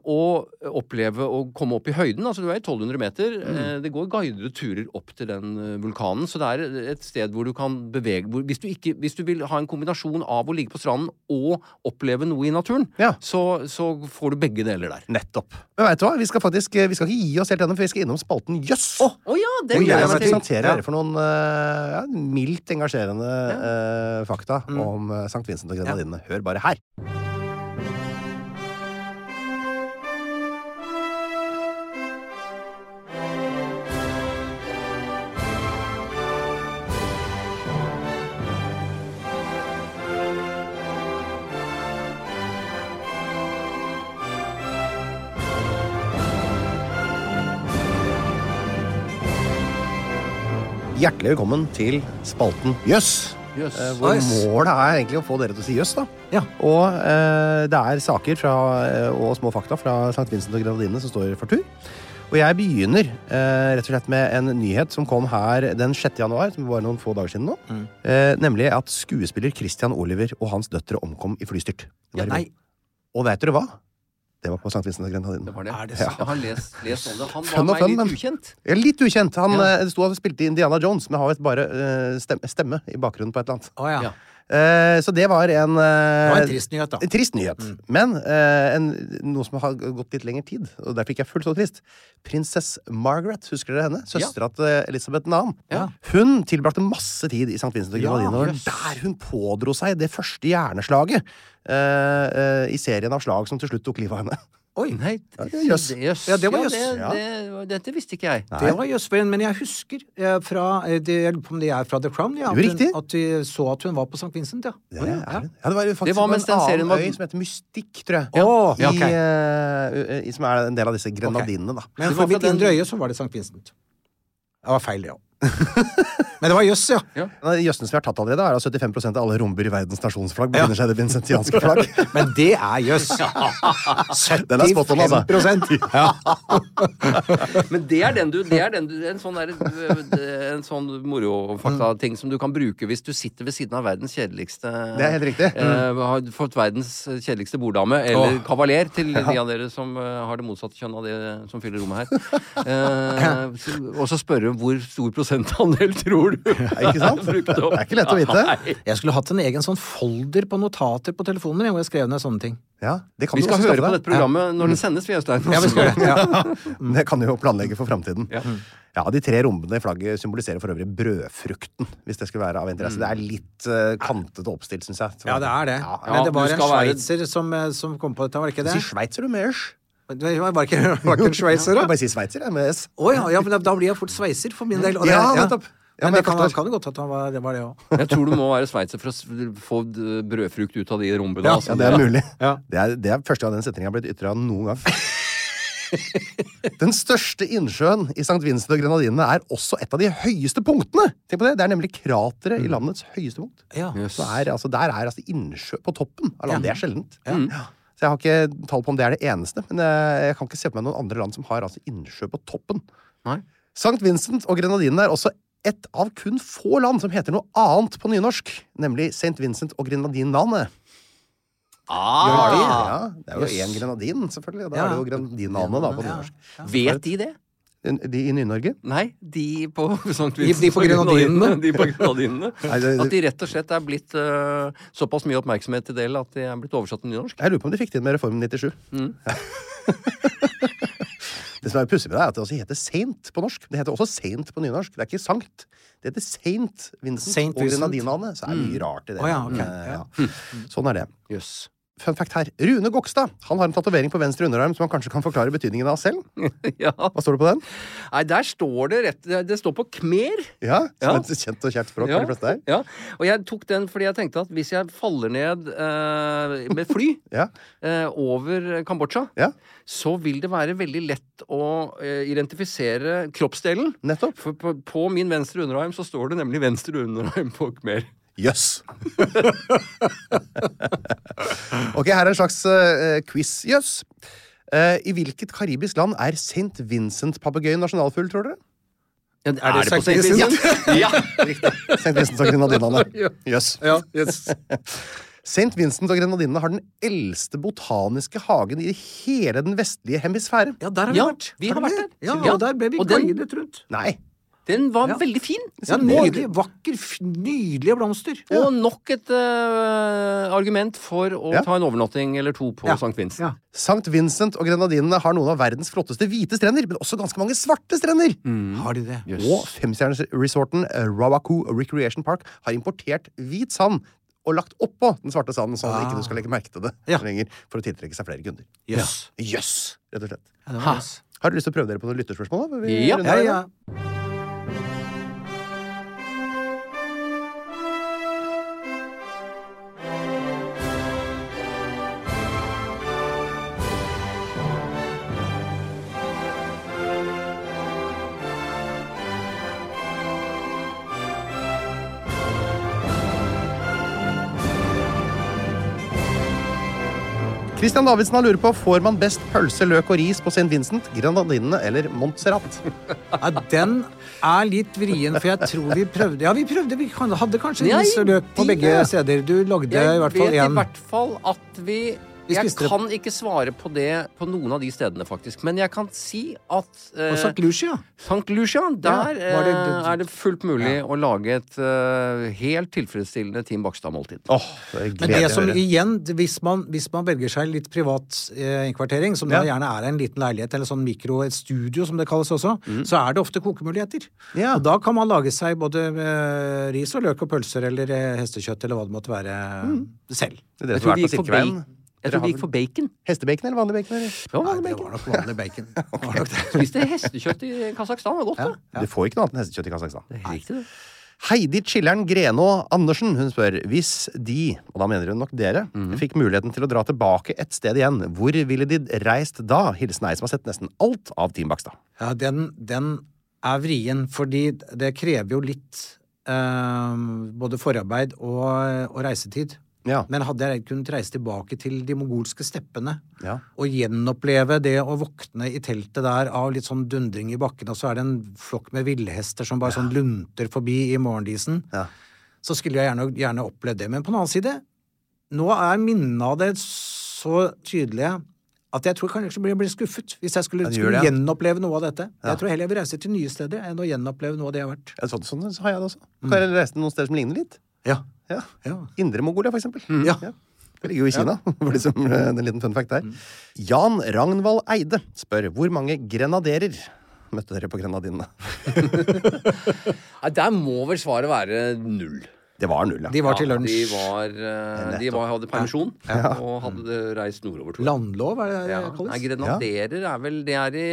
og oppleve å komme opp i høyden. Altså Du er i 1200 meter. Mm. det går guidede turer opp til den eh, vulkanen. Så det er et sted hvor du kan bevege hvor, hvis, du ikke, hvis du vil ha en kombinasjon av å ligge på stranden og oppleve noe i naturen,
Ja.
så, så får du begge deler der.
Nettopp. Men vet du hva? Vi skal faktisk vi skal ikke gi oss helt ennå, for vi skal innom spalten Jøss.
Å ja, det gleder
jeg presenterer dere for noen eh, ja, mildt engasjerende eh, fakta om uh, St. Vincent og Grenadinene. Hør bare her. Hjertelig velkommen til spalten Jøss.
Jøss.
Eh, hvor
Nice.
målet er egentlig å få dere til å si jøss, da.
Ja.
Og eh, det er saker fra, eh, og små fakta fra St. Vincent og Grenadinene som står for tur. Og jeg begynner eh, rett og slett med en nyhet som kom her den 6. januar, som var noen få dager siden nå.
Mm.
Eh, nemlig at skuespiller Christian Oliver og hans døtre omkom i flystyrt. Ja,
Nei.
Og vet dere hva? Det var på St. Vincent og Grenadinene.
Det var det.
Er det
Ja. Jeg har lest, lest om det. Han
Fun
var
og
meg
fun,
litt
men-
ukjent.
Ja, Litt ukjent. Han
Ja.
eh, sto og spilte Indiana Jones, men har visst bare eh, stemme, stemme i bakgrunnen på et eller annet.
Å ja.
Ja.
Eh, så det var en eh,
Det var en trist nyhet, da.
En trist nyhet. Men eh, en, noe som har gått litt lengre tid, og derfor ikke er fullt så trist. Prinsess Margaret, husker dere henne? Søstera til Elisabeth 2.
Ja.
Hun tilbrakte masse tid i St. Vincent og
Ja,
Grenadinene. og der hun pådro seg det første hjerneslaget i serien av slag som til slutt tok livet av henne.
Oi.
Nei,
Ja, det er jøss.
det-
Ja, det var jøss.
Ja.
det, dette visste ikke jeg.
Det var jøss, men jeg husker eh, fra eh, det, jeg lurer på om det er fra The Crown, ja, at, hun, at vi så at hun var på St. Vincent, ja.
Det. Ja, det var faktisk
Det var mens
en annen
var-
øy som heter Mystikk, tror jeg.
Å,
I,
ja, ok.
eh, i, som er en del av disse grenadinene, da.
Men
Det
for
var fra
indre
den-
øye så var det St. Vincent. Det var feil, det òg. Men det var jøss, ja.
Ja.
En av de Jøssene som vi har tatt allerede, er at 75% av alle romber i verdens nasjonsflagg befinner seg i det vincentianske flagg.
Men det er jøss.
Den er spot on, altså.
75 ja.
Men det er den du, det er den du En sånn, der, en sånn morofakta-ting som du kan bruke hvis du sitter ved siden av verdens kjedeligste
Det er helt riktig.
Eh, har fått verdens kjedeligste borddame, eller
Åh.
kavaler, til de av dere som eh, har det motsatte kjønn av det som fyller rommet her. Eh, og så spørre hvor stor prosentandel tror du
Ikke sant?
brukte opp?
Det er ikke lett å vite.
Nei.
Jeg skulle hatt en egen sånn folder på notater på telefonen min hvor jeg skrev ned sånne ting.
Ja, det kan
Vi
du
skal
også
høre på dette programmet når det sendes, vi, Øystein.
Ja, vi skal det. Ja.
Det kan du jo planlegge for framtiden.
Ja.
Ja, De tre rombene i flagget symboliserer for øvrig brødfrukten, hvis det skulle være av interesse. Det er litt uh, kantete oppstilt, syns jeg.
ja, det er det.
Ja,
Men det
du
var en
sveitser være-
som, eh, som kom på dette, var det ikke det?
sveitser, du, sier
Det var var ikke, var ikke en sveitser, da?
Bare si sveitser, jeg, med S.
Å ja, ja, men da, blir jeg fort sveiser for min del. og det-
Ja, nettopp. Ja,
men
men
det kan, kan jo godt at han var det, var det òg.
Jeg tror du må være sveitser for å få brødfrukt ut av de rombene.
Ja,
altså.
Ja, det er mulig.
Ja.
Det, er, det er første gang den setningen har blitt ytra noen gang. Den største innsjøen i St. Vincent og Grenadinene er også et av de høyeste punktene! Tenk på Det Det er nemlig krateret i landets høyeste punkt.
Ja.
Yes.
Så er, altså, der er altså innsjø på toppen av landet. Det er sjeldent.
Mm.
Så jeg har ikke tall på om det er det eneste, men eh, jeg kan ikke se på meg noen andre land som har altså innsjø på toppen.
Nei.
St. Vincent og Grenadinene er også et av kun få land som heter noe annet på nynorsk, nemlig St. Vincent og Grenadinlandet.
Ah,
Ja, det er jo én grenadin, selvfølgelig. Da
Ja.
er det jo grenadinlandet da, på
Ja.
nynorsk.
Vet de det?
De i Ny-Norge?
Nei, de på St.
De- de på Grenadinene.
De på Grenadinene. At de rett og slett er blitt uh, såpass mye oppmerksomhet til del at de er blitt oversatt til nynorsk.
Jeg lurer på om de fikk det inn med Reform 97.
Mm.
det som er pussig med det, er at det også heter Saint på norsk. Det heter også Saint på nynorsk. Det er ikke Sankt. Det heter Saint Vincent
Saint
og
Vincent.
Så Så er det mye rart i det.
Oh, ja, okay.
Eh, ja. Sånn er det.
Jøss.
Fun fact her. Rune Gokstad han har en tatovering på venstre underarm som han kanskje kan forklare betydningen av selv.
ja.
Hva står det på den?
Nei, der står det rett Det står på khmer.
Ja, Som
Ja.
et kjent og kjært språk
Ja,
for de fleste her.
ja. Og jeg tok den fordi jeg tenkte at hvis jeg faller ned eh, med fly
Ja.
eh, over Kambodsja,
Ja.
så vil det være veldig lett å eh, identifisere kroppsdelen.
Nettopp.
For på, på min venstre underarm så står det nemlig venstre underarm på khmer.
Jøss. ok, her er en slags uh, quiz. Jøss. Eh, I hvilket karibisk land er St. Vincent-papegøyen nasjonalfugl, tror dere?
Ja,
Er det
på
St.
Vincent? Vincent? ja.
St. Vincent og Grenadinene.
Ja.
Jøss.
Ja, yes.
St. Vincent og Grenadinene har den eldste botaniske hagen i hele den vestlige hemisfære.
ja, der har vi
Ja,
vært.
vi har
Har
vært der.
Ja,
Ja.
og der ble vi guidet rundt.
Nei.
Den var
Ja.
veldig fin.
Ja, nydelig. Vakker, f- nydelige blomster.
Og nok et uh, argument for å
Ja.
ta en overnatting eller to på
Ja.
St. Vincent.
Ja.
St. Vincent og Grenadinene har noen av verdens flotteste hvite strender, men også ganske mange svarte strender.
Har de det?
Og femstjerneresorten eh, Rawaku Recreation Park har importert hvit sand og lagt oppå den svarte sanden, sånn at ikke du skal legge merke til det
Ja.
lenger, for å tiltrekke seg flere kunder.
Jøss.
Jøss, rett og slett.
Ja.
Har du lyst til å prøve dere på noen lytterspørsmål? da? Vi
Ja.
Ja, ja.
Christian Davidsen har lurer på Får man best pølse, løk og ris på St. Vincent, Grenadinene eller Montserrat.
Ja, den er litt vrien, for jeg tror vi prøvde Ja, vi prøvde. Vi hadde kanskje ris og løk på begge steder. Du lagde
Jeg
i hvert fall
vet i hvert fall at Vi Jeg kan ikke svare på det på noen av de stedene, faktisk. Men jeg kan si at eh,
St. Lucia.
St. Lucia, der
ja, det-
det, er det fullt mulig å lage et uh, helt tilfredsstillende Team Bakstad-måltid.
Oh,
Men det som igjen, hvis man, hvis man velger seg litt privat eh, innkvartering, som da gjerne er en liten leilighet eller sånn mikro, et studio som det kalles også, så er det ofte kokemuligheter.
Ja.
Og da kan man lage seg både eh, ris og løk og pølser eller eh, hestekjøtt eller hva det måtte være selv.
Det er det som er på Silkeveien.
Jeg tror vi gikk for bacon.
Hestebacon eller vanlig bacon? Eller?
Det var
Nei,
vanlig
det var nok vanlig bacon. okay. det.
Spiste hestekjøtt i Kasakhstan. Det var godt, det.
Du får ikke noe annet enn hestekjøtt i Kasakhstan.
Det er riktig, det.
Heidi Chilleren Grenå Andersen hun spør hvis de, og da mener hun nok dere,
Mhm.
fikk muligheten til å dra tilbake et sted igjen, hvor ville de reist da? Hilsen ei som har sett nesten alt av Team Bakstad.
Ja, den, den er vrien, fordi det krever jo litt eh, både forarbeid og, og reisetid.
Ja.
Men hadde jeg kunnet reise tilbake til de mongolske steppene
Ja.
og gjenoppleve det å våkne i teltet der av litt sånn dundring i bakken, og så er det en flokk med villhester som bare sånn lunter forbi i morgendisen,
Ja.
så skulle jeg gjerne, gjerne opplevd det. Men på den annen side, nå er minnene av det så tydelige at jeg tror kanskje jeg blir, skuffet hvis jeg skulle,
Ja,
skulle
det, ja.
gjenoppleve noe av dette. Jeg tror heller jeg vil reise til nye steder enn å gjenoppleve noe av det jeg har vært.
Sånn, sånn så har jeg det også. Kan jeg reise til noen steder som ligner litt?
Ja.
Ja.
ja.
Indre Mongolia, for eksempel.
Ja.
Det ligger jo i Kina, for liksom, eh, en liten fun fact der. Jan Ragnvald Eide spør hvor mange grenaderer møtte dere på Grenadinene?
Der må vel svaret være null.
Det var null, ja.
De var til
Ja,
lunsj.
De, var, eh, de var, hadde permisjon og hadde reist nordover. tror jeg.
Landlov, er det det
Ja.
Kalles?
grenaderer er vel Det er i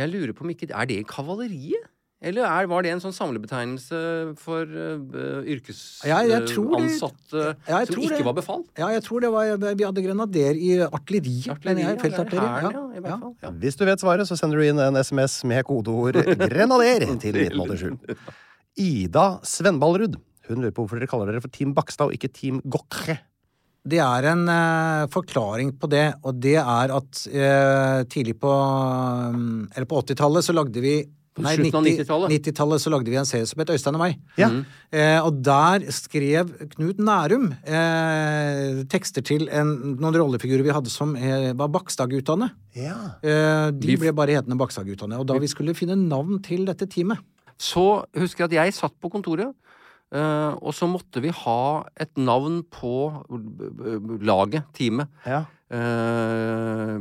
Jeg lurer på om ikke Er det i kavaleriet? Eller er, var det en sånn samlebetegnelse for uh, yrkesansatte
Ja, ja,
som ikke
det.
var befal?
Ja, jeg tror det var Vi hadde grenader i artilleri, artilleri jeg,
ja,
Feltartilleri.
Hæren,
Ja.
ja, i hvert fall. Ja.
Hvis du vet svaret, så sender du inn en SMS med kodeord 'grenader' til 1987. Ida Svenballrud. Hun lurer på hvorfor dere kaller dere for Team Bakstad og ikke Team Gokre.
Det er en uh, forklaring på det, og det er at uh, tidlig på um, Eller på 80-tallet så lagde vi
På slutten av 90-tallet?
90-tallet så lagde vi en serie som het Øystein og meg.
Ja.
Eh, og der skrev Knut Nærum eh, tekster til en, noen rollefigurer vi hadde som eh, var Bakstad-guttene.
ja.
Eh, de
Vi-
ble bare hetende Bakstad-guttene. Og da vi skulle finne navn til dette teamet
Så husker jeg at jeg satt på kontoret, eh, og så måtte vi ha et navn på eh, laget, teamet.
ja.
Eh,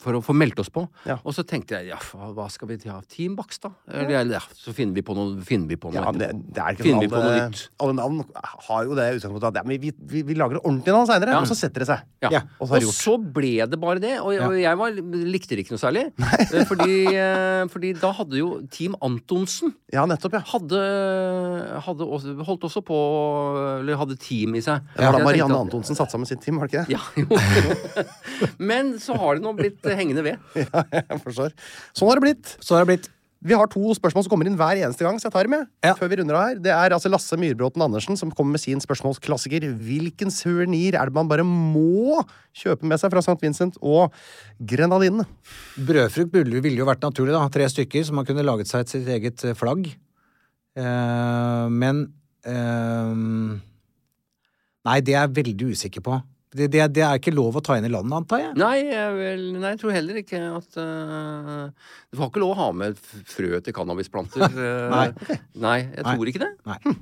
for å få meldt oss på.
Ja.
Og så tenkte jeg ja, hva skal vi ha? Team Bakstad? Eller ja, så finner vi på noe. Finner vi på noe
Ja, det, det er ikke
Finner
sånn alle,
nytt?
alle navn har jo det utgangspunktet at ja, men vi, vi, vi lager det ordentlig navn seinere,
Ja.
og så setter det seg.
Ja.
Ja,
og så
Og så ble det bare det. Og, og jeg var, likte det ikke noe særlig. Eh, Fordi, eh, fordi da hadde jo Team Antonsen
Ja, nettopp, ja.
hadde, hadde også, holdt også på Eller hadde team i seg.
Det var da Marianne
tenkte
Antonsen satte sammen sitt team, var det ikke det?
Ja, jo. Men så har det nå blitt hengende ved.
Ja, jeg forstår. Sånn har det blitt.
Sånn har det blitt
Vi har to spørsmål som kommer inn hver eneste gang, så jeg tar dem med.
Ja.
Før vi runder av her. Det er altså Lasse Myrbråten Andersen som kommer med sin spørsmålsklassiker. Hvilken suvenir er det man bare må kjøpe med seg fra St. Vincent og Grenadinene?
Brødfrukt ville ville jo vært naturlig, da. Tre stykker, så man kunne laget seg et sitt eget eh, flagg. Eh, men eh, Nei, det er jeg veldig usikker på. Det, det, det er ikke lov å ta inn i landet, antar jeg.
Nei, jeg, vel, nei, jeg tror heller ikke at uh, Du har ikke lov å ha med frø til cannabisplanter. eh,
Nei.
nei, jeg
Nei.
tror ikke det.
Nei.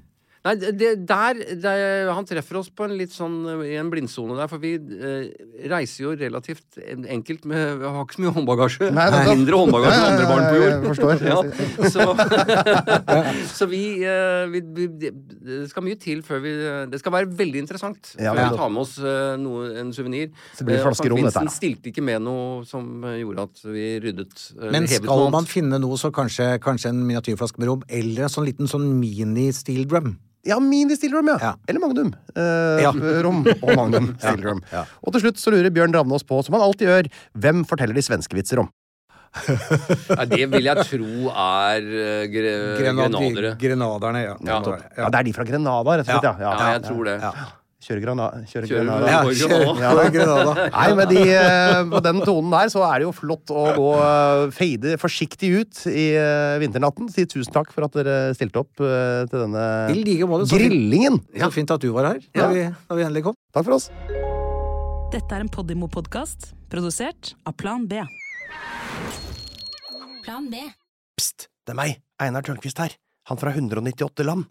Nei, det, det- der, der Han treffer oss på en litt sånn i en blindsone der, for vi eh, reiser jo relativt enkelt med Vi har ikke så mye håndbagasje.
Nei, nettopp.
Mindre håndbagasje enn andre barn på jord.
Jeg forstår.
Ja, så, så vi, eh, vi, vi Det det skal mye til før vi Det skal være veldig interessant
Ja,
før vi tar med oss eh, noe, en suvenir.
Så blir
det og
flasker rom,
St.
dette her,
Vincent stilte ikke med noe som eh, gjorde at vi ryddet eh,
Men skal man finne noe, så kanskje, kanskje en miniatyrflaske med rom, eller en sånn liten sånn mini-steel drum.
Ja, Mini Steel ja.
Ja.
Eller Magnum. Eh,
Ja.
Rom og Magnum Steel ja. Og til slutt så lurer Bjørn Ravnås på, som han alltid gjør, hvem forteller de svenske vitser om?
ja, det vil jeg tro er eh, gre grenadere.
Grenaderne, ja.
Ja.
Ja, det er de fra Grenada, rett og slett. Ja,
Ja, jeg tror det.
Kjører Granada.
Kjøre
Granada.
Ja,
kjøre,
ja, Granada.
Nei, med de, eh, på den tonen der så er det jo flott å gå eh, fade forsiktig ut i eh, vinternatten. Si tusen takk for at dere stilte opp til denne
I like måte. Så fint,
grillingen.
så fint at du var her da, vi, da vi endelig kom.
Takk for oss.
Dette er en Podimo-podkast produsert av Plan B.
Plan B.
Pst, det er meg, Einar Tørnquist her. Han fra 198 land.